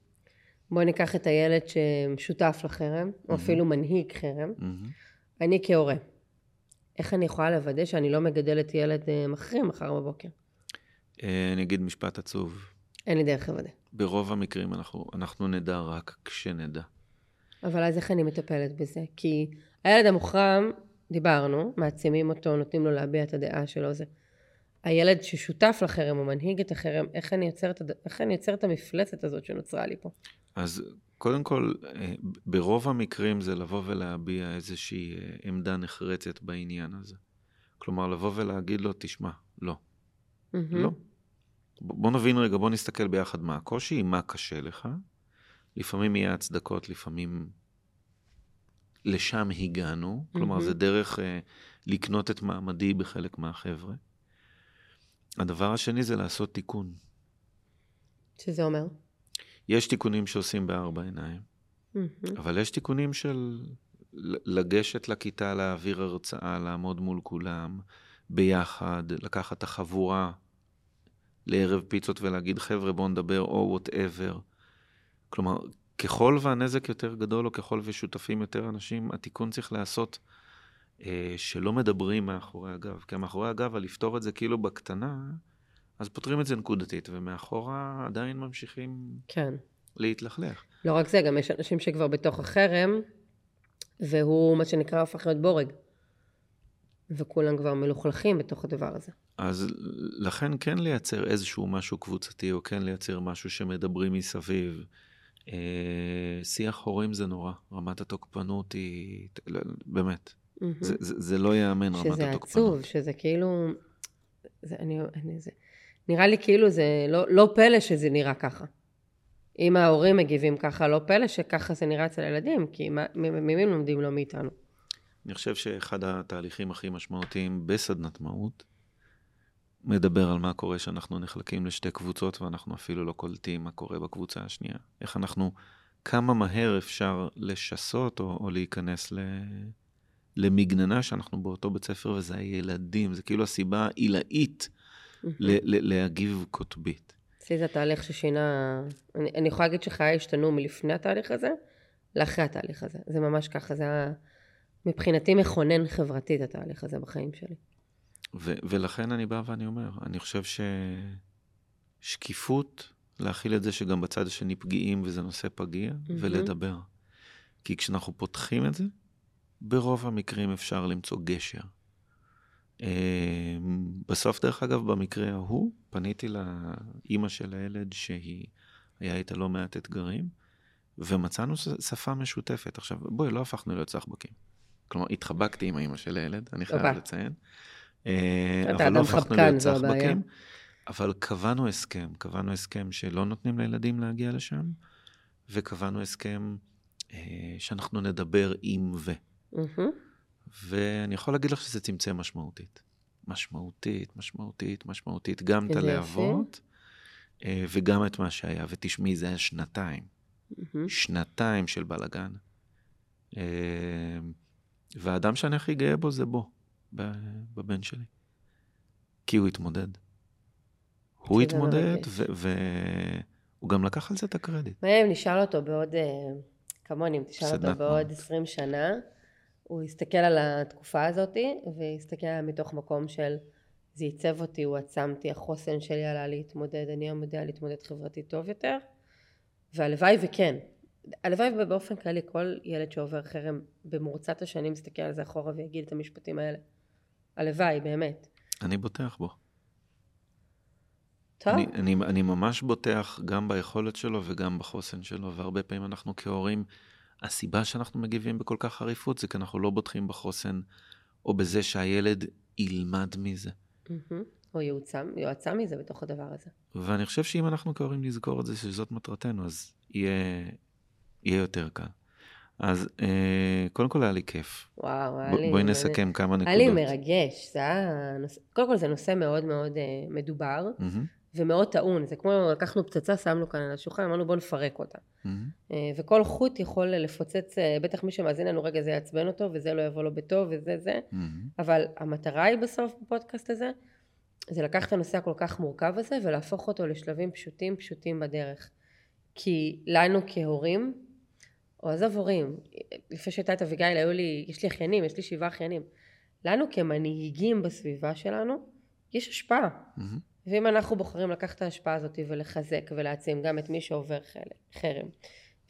בוא ניקח את הילד ששותף לחרם, או אפילו מנהיג חרם. מהמם. אני כהורה, איך אני יכולה לוודא שאני לא מגדלת ילד אה, מחרים מחר בבוקר? אה, אני אגיד משפט עצוב. אין לי דרך לוודא. ברוב המקרים אנחנו, אנחנו נדע רק כשנדע. אבל אז איך אני מטפלת בזה? כי הילד המוחרם, דיברנו, מעצימים אותו, נותנים לו להביע את הדעה שלו, זה. הילד ששותף לחרם או מנהיג את החרם, איך אני יוצר את, הד- איך אני יוצר את המפלצת הזאת שנוצרה לי פה? אז קודם כל, אה, ברוב המקרים זה לבוא ולהביע איזושהי אה, עמדה נחרצת בעניין הזה. כלומר, לבוא ולהגיד לו, תשמע, לא. לא. בוא נבין רגע, בוא נסתכל ביחד מה הקושי, מה קשה לך. לפעמים יהיה הצדקות, לפעמים לשם הגענו. כלומר. זה דרך אה, לקנות את מעמדי בחלק מהחבר'ה. הדבר השני זה לעשות תיקון. שזה אומר? יש תיקונים שעושים בארבע עיניים, מהמם. אבל יש תיקונים של לגשת לכיתה, להעביר הרצאה, לעמוד מול כולם, ביחד, לקחת את החבורה לערב פיצות ולהגיד, חבר'ה, בואו נדבר, או וואטאבר. כלומר, ככל והנזק יותר גדול, או ככל ושותפים יותר אנשים, התיקון צריך להיעשות שלא מדברים מאחורי הגב. כי מאחורי הגב, על לפתור את זה כאילו בקטנה, אז פותרים את זה נקודתית, ומאחורה עדיין ממשיכים כן. להתלכלך. לא רק זה, גם יש אנשים שכבר בתוך החרם, והוא, מה שנקרא, הופך להיות בורג. וכולם כבר מלוכלכים בתוך הדבר הזה. אז לכן כן לייצר איזשהו משהו קבוצתי, או כן לייצר משהו שמדברים מסביב. אה, שיח הורים זה נורא, רמת התוקפנות היא, באמת. זה, זה, זה לא ייאמן רמת שזה התוקפנות. עצוב, שזה כאילו... זה, אני, אני, זה, נראה לי כאילו זה לא, לא פלא שזה נראה ככה. אם ההורים מגיבים ככה, לא פלא שככה זה נראה אצל הילדים, כי ממי לומדים לא מאיתנו. אני חושב שאחד התהליכים הכי משמעותיים בסדנת מהות, מדבר על מה קורה שאנחנו נחלקים לשתי קבוצות ואנחנו אפילו לא קולטים מה קורה בקבוצה השנייה. איך אנחנו, כמה מהר אפשר לשסות או, או להיכנס ל, למגננה שאנחנו באותו בית ספר וזה הילדים, זה כאילו הסיבה העילאית להגיב קוטבית. אצלי זה התהליך ששינה... אני, אני יכולה להגיד שחיי השתנו מלפני התהליך הזה לאחרי התהליך הזה. זה ממש ככה, זה היה מבחינתי מכונן חברתית התהליך הזה בחיים שלי. ו- ולכן אני בא ואני אומר, אני חושב ששקיפות, להכיל את זה שגם בצד השני פגיעים וזה נושא פגיע, ולדבר. כי כשאנחנו פותחים את זה, ברוב המקרים אפשר למצוא גשר. אה, בסוף, דרך אגב, במקרה ההוא, פניתי לאימא של הילד שהיא, היה איתה לא מעט אתגרים, ומצאנו שפה משותפת. עכשיו, בואי, לא הפכנו להיות סחבקים. כלומר, התחבקתי עם האמא של הילד, אני חייב. לציין. אה, אבל לא הפכנו להיות. סחבקים. אבל קבענו הסכם, קבענו הסכם שלא נותנים לילדים להגיע לשם, וקבענו הסכם אה, שאנחנו נדבר עם ו. ואני יכול להגיד לך שזה צמצם משמעותית. משמעותית, משמעותית, משמעותית, גם את הלהבות, אה, וגם את מה שהיה. ותשמעי, זה היה שנתיים. שנתיים של בלאגן. אה, והאדם שאני הכי גאה בו זה בו, בבן שלי. כי הוא התמודד. הוא התמודד. והוא גם לקח על זה את הקרדיט. מעניין אם נשאל אותו בעוד, אה, כמוני, אם תשאל אותו בעוד מהות. 20 שנה, הוא יסתכל על התקופה הזאת, ויסתכל עליה מתוך מקום של זה עיצב אותי, הוא עצם אותי, החוסן שלי עלה להתמודד, אני היום יודע להתמודד חברתית טוב יותר, והלוואי וכן. הלוואי ובאופן כללי כל ילד שעובר חרם במרוצת השנים יסתכל על זה אחורה ויגיד את המשפטים האלה. הלוואי, באמת. אני בוטח בו. טוב, אני, אני, אני ממש בוטח גם ביכולת שלו וגם בחוסן שלו, והרבה פעמים אנחנו כהורים, הסיבה שאנחנו מגיבים בכל כך חריפות זה כי אנחנו לא בוטחים בחוסן, או בזה שהילד ילמד מזה. או יועצם, יועצה מזה בתוך הדבר הזה. ואני חושב שאם אנחנו כהורים נזכור את זה, שזאת מטרתנו, אז יהיה, יהיה יותר קל. אז אה, קודם כל היה לי כיף. וואו, היה לי... בואי אני- נסכם כמה נקודות. היה לי מרגש, זה היה... קודם כל זה נושא מאוד מאוד אה, מדובר מהמם, ומאוד טעון, זה כמו לקחנו פצצה, שמנו כאן על השולחן, אמרנו בואו נפרק אותה. מהמם. אה, וכל חוט יכול לפוצץ, אה, בטח מי שמאזין לנו רגע זה יעצבן אותו וזה לא יבוא לו בטוב וזה זה, מהמם. אבל המטרה היא בסוף בפודקאסט הזה, זה לקחת את הנושא הכל כך מורכב הזה ולהפוך אותו לשלבים פשוטים פשוטים בדרך. כי לנו כהורים, או עזוב הורים, לפני שהייתה את אביגיל היו לי, יש לי אחיינים, יש לי שבעה אחיינים. לנו כמנהיגים בסביבה שלנו, יש השפעה. מהמם. ואם אנחנו בוחרים לקחת את ההשפעה הזאת ולחזק ולהעצים גם את מי שעובר חרם,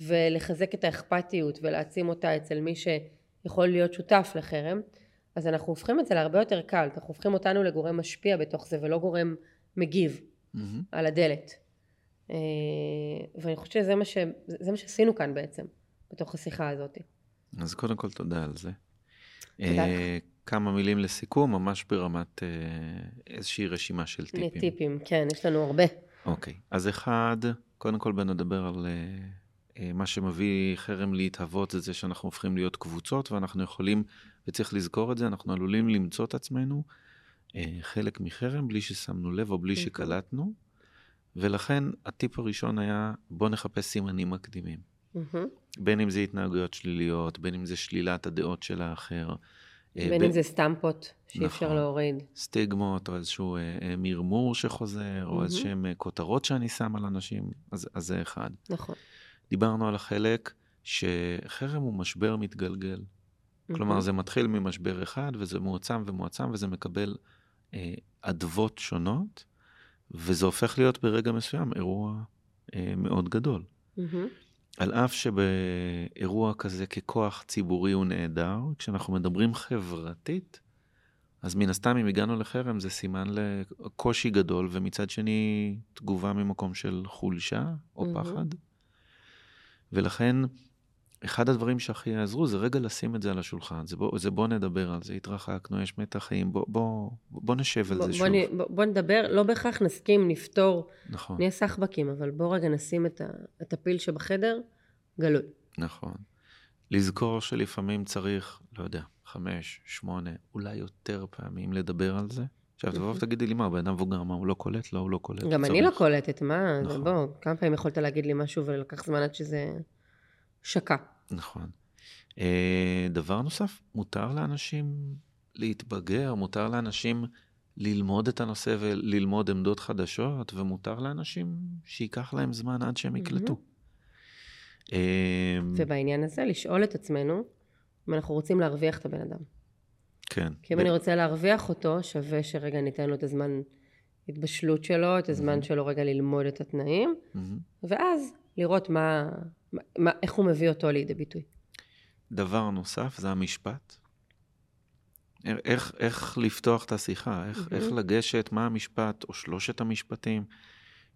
ולחזק את האכפתיות ולהעצים אותה אצל מי שיכול להיות שותף לחרם, אז אנחנו הופכים את זה להרבה יותר קל, אנחנו הופכים אותנו לגורם משפיע בתוך זה ולא גורם מגיב מהמם. על הדלת. אה, ואני חושבת שזה מה, ש... זה מה שעשינו כאן בעצם, בתוך השיחה הזאת. אז קודם כל תודה על זה. תודה אה, כמה מילים לסיכום, ממש ברמת אה, איזושהי רשימה של טיפים. טיפים, כן, יש לנו הרבה. אוקיי, אז אחד, קודם כל בוא נדבר על אה, אה, מה שמביא חרם להתהוות, זה זה שאנחנו הופכים להיות קבוצות, ואנחנו יכולים, וצריך לזכור את זה, אנחנו עלולים למצוא את עצמנו חלק מחרם בלי ששמנו לב או בלי. שקלטנו, ולכן הטיפ הראשון היה, בוא נחפש סימנים מקדימים. מהמם. בין אם זה התנהגויות שליליות, בין אם זה שלילת הדעות של האחר. אה, בין אם זה סטמפות שאי אפשר נכון. להוריד. סטיגמות, או איזשהו אה, אה, מרמור שחוזר, או. איזשהם כותרות שאני שם על אנשים, אז, אז זה אחד. נכון. דיברנו על החלק שחרם הוא משבר מתגלגל. כלומר. זה מתחיל ממשבר אחד, וזה מועצם ומועצם, וזה מקבל אה, אדוות שונות, וזה הופך להיות ברגע מסוים אירוע אה, מאוד גדול. מהמם. על אף שבאירוע כזה ככוח ציבורי הוא נהדר, כשאנחנו מדברים חברתית, אז מן הסתם אם הגענו לחרם זה סימן לקושי גדול, ומצד שני תגובה ממקום של חולשה או מהמם. פחד. ולכן, אחד הדברים שהכי יעזרו זה רגע לשים את זה על השולחן, זה בוא, זה בוא נדבר על זה, התרחקנו, יש מתח חיים, בוא, בוא, בוא נשב על בוא, זה בוא, שוב. נ, בוא, בוא נדבר, לא בהכרח נסכים, נפתור, נכון, נהיה סחבקים, אבל בוא רגע נשים את, ה, את הפיל שבחדר גלוי. נכון. לזכור שלפעמים צריך, לא יודע, חמש, שמונה, אולי יותר פעמים לדבר על זה. עכשיו תבוא. ותגידי לי, מה, בן אדם מבוגר, מה, הוא לא קולט? לא, הוא לא קולט. גם אני לא צריך." קולטת, מה? נכון. בוא, כמה פעמים יכולת להגיד לי משהו ולקח זמן עד שזה שקע. נכון. אה, דבר נוסף, מותר לאנשים להתבגר, מותר לאנשים ללמוד את הנושא וללמוד עמדות חדשות, ומותר לאנשים שייקח להם זמן עד שהם יקלטו. אה, ובעניין הזה, לשאול את עצמנו אם אנחנו רוצים להרוויח את הבן אדם. כן. כי אם ב- אני רוצה להרוויח אותו, שווה שרגע ניתן לו את הזמן התבשלות שלו, את הזמן מהמם. שלו רגע ללמוד את התנאים, מהמם. ואז לראות מה, מה, איך הוא מביא אותו לידי ביטוי. דבר נוסף זה המשפט. איך, איך לפתוח את השיחה, איך, מהמם. איך לגשת, מה המשפט או שלושת המשפטים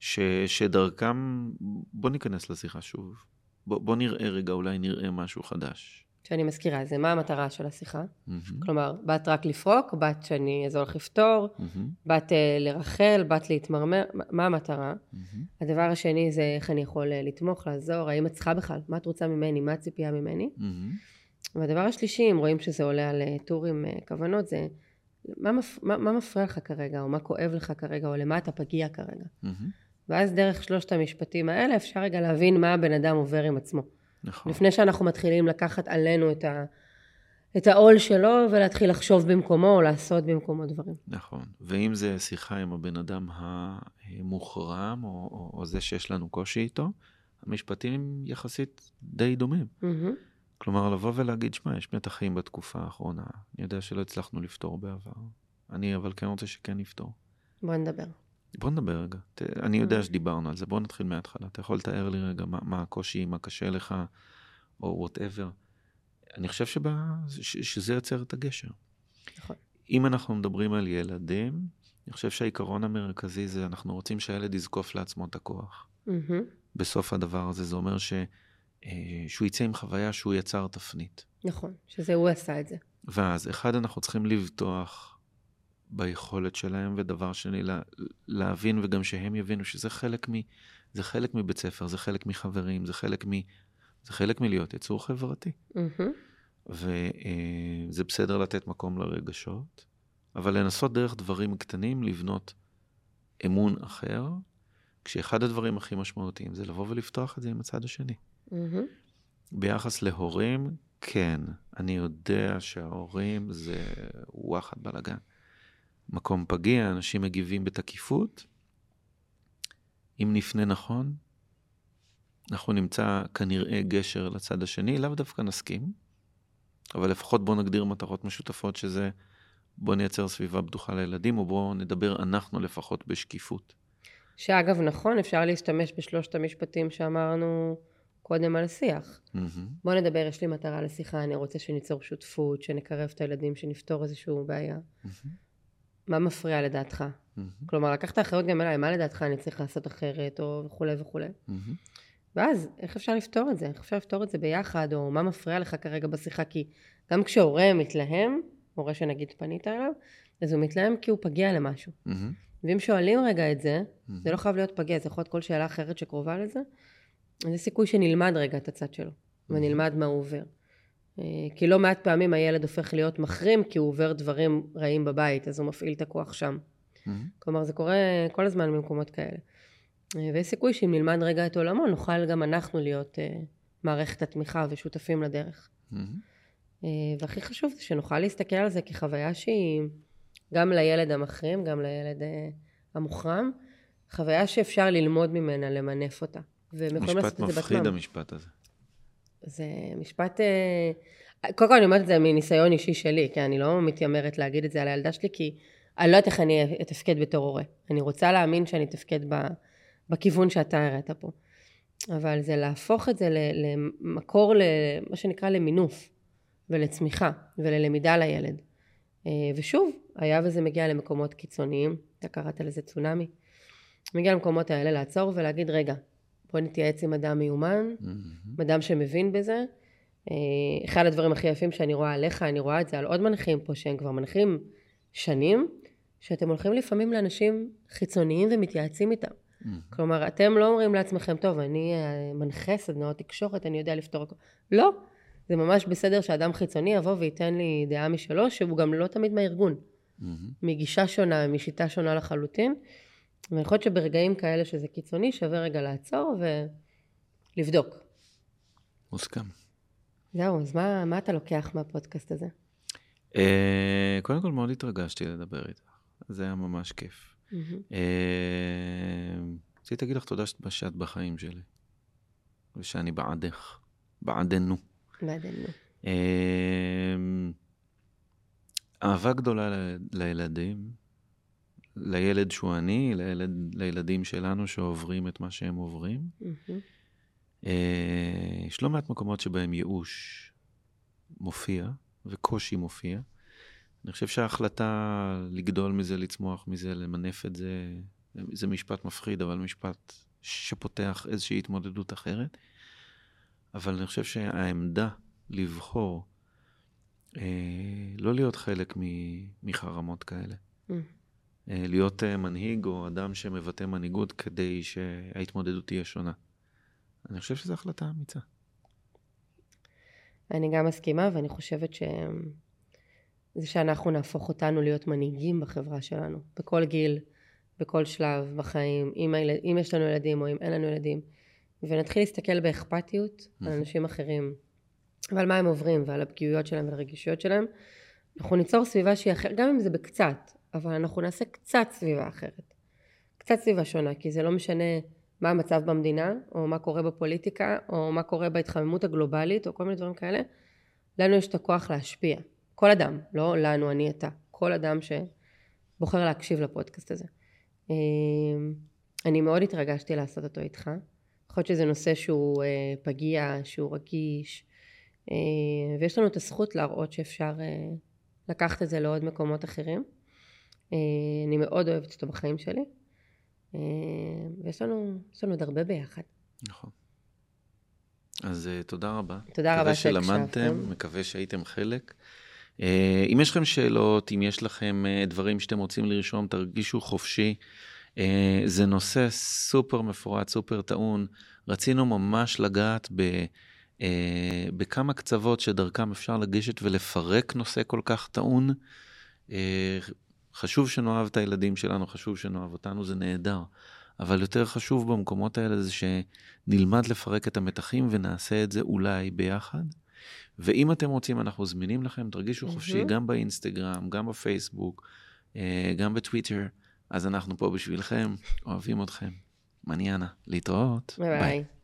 ש, שדרכם, בוא ניכנס לשיחה שוב. בוא, בוא נראה רגע, אולי נראה משהו חדש. שאני מזכירה, זה מה המטרה של השיחה. Mm-hmm. כלומר, באת רק לפרוק, באת שאני אעזור לך לפתור, mm-hmm. באת uh, לרחל, באת להתמרמר, מה המטרה? Mm-hmm. הדבר השני זה איך אני יכול uh, לתמוך, לעזור, האם את צריכה בכלל, מה את רוצה ממני, מה הציפייה ממני? Mm-hmm. והדבר השלישי, אם רואים שזה עולה על uh, טור עם uh, כוונות, זה מה, מפ... מה, מה מפריע לך כרגע, או מה כואב לך כרגע, או למה אתה פגיע כרגע. Mm-hmm. ואז דרך שלושת המשפטים האלה אפשר רגע להבין מה הבן אדם עובר עם עצמו. נכון. לפני שאנחנו מתחילים לקחת עלינו את, ה, את העול שלו ולהתחיל לחשוב במקומו או לעשות במקומו דברים. נכון. ואם זה שיחה עם הבן אדם המוחרם או, או, או זה שיש לנו קושי איתו, המשפטים יחסית די דומים. Mm-hmm. כלומר, לבוא ולהגיד, שמע, יש מתחים בתקופה האחרונה, אני יודע שלא הצלחנו לפתור בעבר, אני אבל כן רוצה שכן נפתור. בוא נדבר. בוא נדבר רגע. אני יודע אוקיי. שדיברנו על זה, בוא נתחיל מההתחלה. אתה יכול לתאר לי רגע מה, מה הקושי, מה קשה לך, או וואטאבר. אני חושב שבא, ש, שזה יוצר את הגשר. נכון. אם אנחנו מדברים על ילדים, אני חושב שהעיקרון המרכזי זה אנחנו רוצים שהילד יזקוף לעצמו את הכוח. Mm-hmm. בסוף הדבר הזה, זה אומר ש, אה, שהוא יצא עם חוויה שהוא יצר תפנית. נכון, שזה הוא עשה את זה. ואז, אחד, אנחנו צריכים לבטוח ביכולת שלהם, ודבר שני, לה, להבין וגם שהם יבינו שזה חלק, מ, זה חלק מבית ספר, זה חלק מחברים, זה חלק, מ, זה חלק מלהיות יצור חברתי. Mm-hmm. וזה אה, בסדר לתת מקום לרגשות, אבל לנסות דרך דברים קטנים לבנות אמון אחר, כשאחד הדברים הכי משמעותיים זה לבוא ולפתוח את זה עם הצד השני. Mm-hmm. ביחס להורים, כן, אני יודע שההורים זה וואחד בלאגן. מקום פגיע, אנשים מגיבים בתקיפות. אם נפנה נכון, אנחנו נמצא כנראה גשר לצד השני, לאו דווקא נסכים, אבל לפחות בואו נגדיר מטרות משותפות שזה בואו נייצר סביבה בטוחה לילדים, או בואו נדבר אנחנו לפחות בשקיפות. שאגב, נכון, אפשר להשתמש בשלושת המשפטים שאמרנו קודם על שיח. Mm-hmm. בואו נדבר, יש לי מטרה לשיחה, אני רוצה שניצור שותפות, שנקרב את הילדים, שנפתור איזושהי בעיה. Mm-hmm. מה מפריע לדעתך? Mm-hmm. כלומר, לקחת אחריות גם אליי, מה לדעתך אני צריך לעשות אחרת, או וכולי וכולי. Mm-hmm. ואז, איך אפשר לפתור את זה? איך אפשר לפתור את זה ביחד, או מה מפריע לך כרגע בשיחה? כי גם כשהורה מתלהם, הורה שנגיד פנית אליו, אז הוא מתלהם כי הוא פגיע למשהו. Mm-hmm. ואם שואלים רגע את זה, mm-hmm. זה לא חייב להיות פגיע, זה יכול להיות כל שאלה אחרת שקרובה לזה, אז יש סיכוי שנלמד רגע את הצד שלו, mm-hmm. ונלמד מה הוא עובר. אה, כי לא מעט פעמים הילד הופך להיות מחרים כי הוא עובר דברים רעים בבית, אז הוא מפעיל את הכוח שם. Mm-hmm. כלומר, זה קורה כל הזמן במקומות כאלה. אה, ויש סיכוי שאם נלמד רגע את עולמו, נוכל גם אנחנו להיות uh, מערכת התמיכה ושותפים לדרך. Mm-hmm. והכי חשוב זה שנוכל להסתכל על זה כחוויה שהיא גם לילד המחרים, גם לילד המוחרם, חוויה שאפשר ללמוד ממנה, למנף אותה. משפט מפחיד המשפט הזה. זה משפט... אה, קודם כל אני אומרת את זה מניסיון אישי שלי, כי אני לא מתיימרת להגיד את זה על הילדה שלי, כי אני לא יודעת איך אני אתפקד בתור הורה. אני רוצה להאמין שאני אתפקד בכיוון שאתה הראת פה. אבל זה להפוך את זה למקור, מה שנקרא למינוף ולצמיחה וללמידה לילד. אה, ושוב, היה וזה מגיע למקומות קיצוניים, אתה קראת לזה צונאמי, מגיע למקומות האלה לעצור ולהגיד, רגע, בוא נתייעץ עם אדם מיומן, mm-hmm. אדם שמבין בזה. אה, אחד הדברים הכי יפים שאני רואה עליך, אני רואה את זה על עוד מנחים פה שהם כבר מנחים שנים, שאתם הולכים לפעמים לאנשים חיצוניים ומתייעצים איתם. Mm-hmm. כלומר, אתם לא אומרים לעצמכם, טוב, אני אה, מנחה סדנאות תקשורת, אני יודע לפתור הכל. לא, זה ממש בסדר שאדם חיצוני יבוא וייתן לי דעה משלו, שהוא גם לא תמיד מהארגון. Mm-hmm. מגישה שונה, משיטה שונה לחלוטין. ויכול להיות שברגעים כאלה שזה קיצוני, שווה רגע לעצור ולבדוק. מוסכם. זהו, אז מה, מה אתה לוקח מהפודקאסט הזה? Uh, קודם כל, מאוד התרגשתי לדבר איתך. זה היה ממש כיף. Uh, רציתי להגיד לך תודה שאת בחיים שלי, ושאני בעדך, בעדנו. בעדנו. Uh, אהבה גדולה לילדים, לילד שהוא אני, לילד, לילדים שלנו שעוברים את מה שהם עוברים. Mm-hmm. יש לא מעט מקומות שבהם ייאוש מופיע וקושי מופיע. אני חושב שההחלטה לגדול מזה, לצמוח מזה, למנף את זה, זה משפט מפחיד, אבל משפט שפותח איזושהי התמודדות אחרת. אבל אני חושב שהעמדה לבחור אה, לא להיות חלק מחרמות כאלה. Mm. אה, להיות אה, מנהיג או אדם שמבטא מנהיגות כדי שההתמודדות תהיה שונה. אני חושב שזו החלטה אמיצה. אני גם מסכימה, ואני חושבת שזה שאנחנו נהפוך אותנו להיות מנהיגים בחברה שלנו, בכל גיל, בכל שלב בחיים, אם, הילד, אם יש לנו ילדים או אם אין לנו ילדים, ונתחיל להסתכל באכפתיות על אנשים אחרים, ועל מה הם עוברים ועל הפגיעויות שלהם ועל הרגישויות שלהם, אנחנו ניצור סביבה שהיא אחרת, גם אם זה בקצת, אבל אנחנו נעשה קצת סביבה אחרת. קצת סביבה שונה, כי זה לא משנה מה המצב במדינה, או מה קורה בפוליטיקה, או מה קורה בהתחממות הגלובלית, או כל מיני דברים כאלה. לנו יש את הכוח להשפיע. כל אדם, לא לנו, אני, אתה. כל אדם שבוחר להקשיב לפודקאסט הזה. אמ, אני מאוד התרגשתי לעשות אותו איתך. יכול להיות שזה נושא שהוא אה, פגיע, שהוא רגיש, אה, ויש לנו את הזכות להראות שאפשר אה, לקחת את זה לעוד מקומות אחרים. אני מאוד אוהבת אותו בחיים שלי, ויש לנו, לנו עוד הרבה ביחד. נכון. אז תודה רבה. תודה רבה שהקשבתם. מקווה שלמדתם, מקווה שהייתם חלק. אם יש לכם שאלות, אם יש לכם דברים שאתם רוצים לרשום, תרגישו חופשי. אה, זה נושא סופר מפורט, סופר טעון. רצינו ממש לגעת ב, אה, בכמה קצוות שדרכם אפשר לגשת ולפרק נושא כל כך טעון. אה, חשוב שנאהב את הילדים שלנו, חשוב שנאהב אותנו, זה נהדר. אבל יותר חשוב במקומות האלה זה שנלמד לפרק את המתחים ונעשה את זה אולי ביחד. ואם אתם רוצים, אנחנו זמינים לכם, תרגישו חופשי גם באינסטגרם, גם בפייסבוק, גם בטוויטר. אז אנחנו פה בשבילכם, אוהבים אתכם. מניאנה, להתראות. ביי. ביי.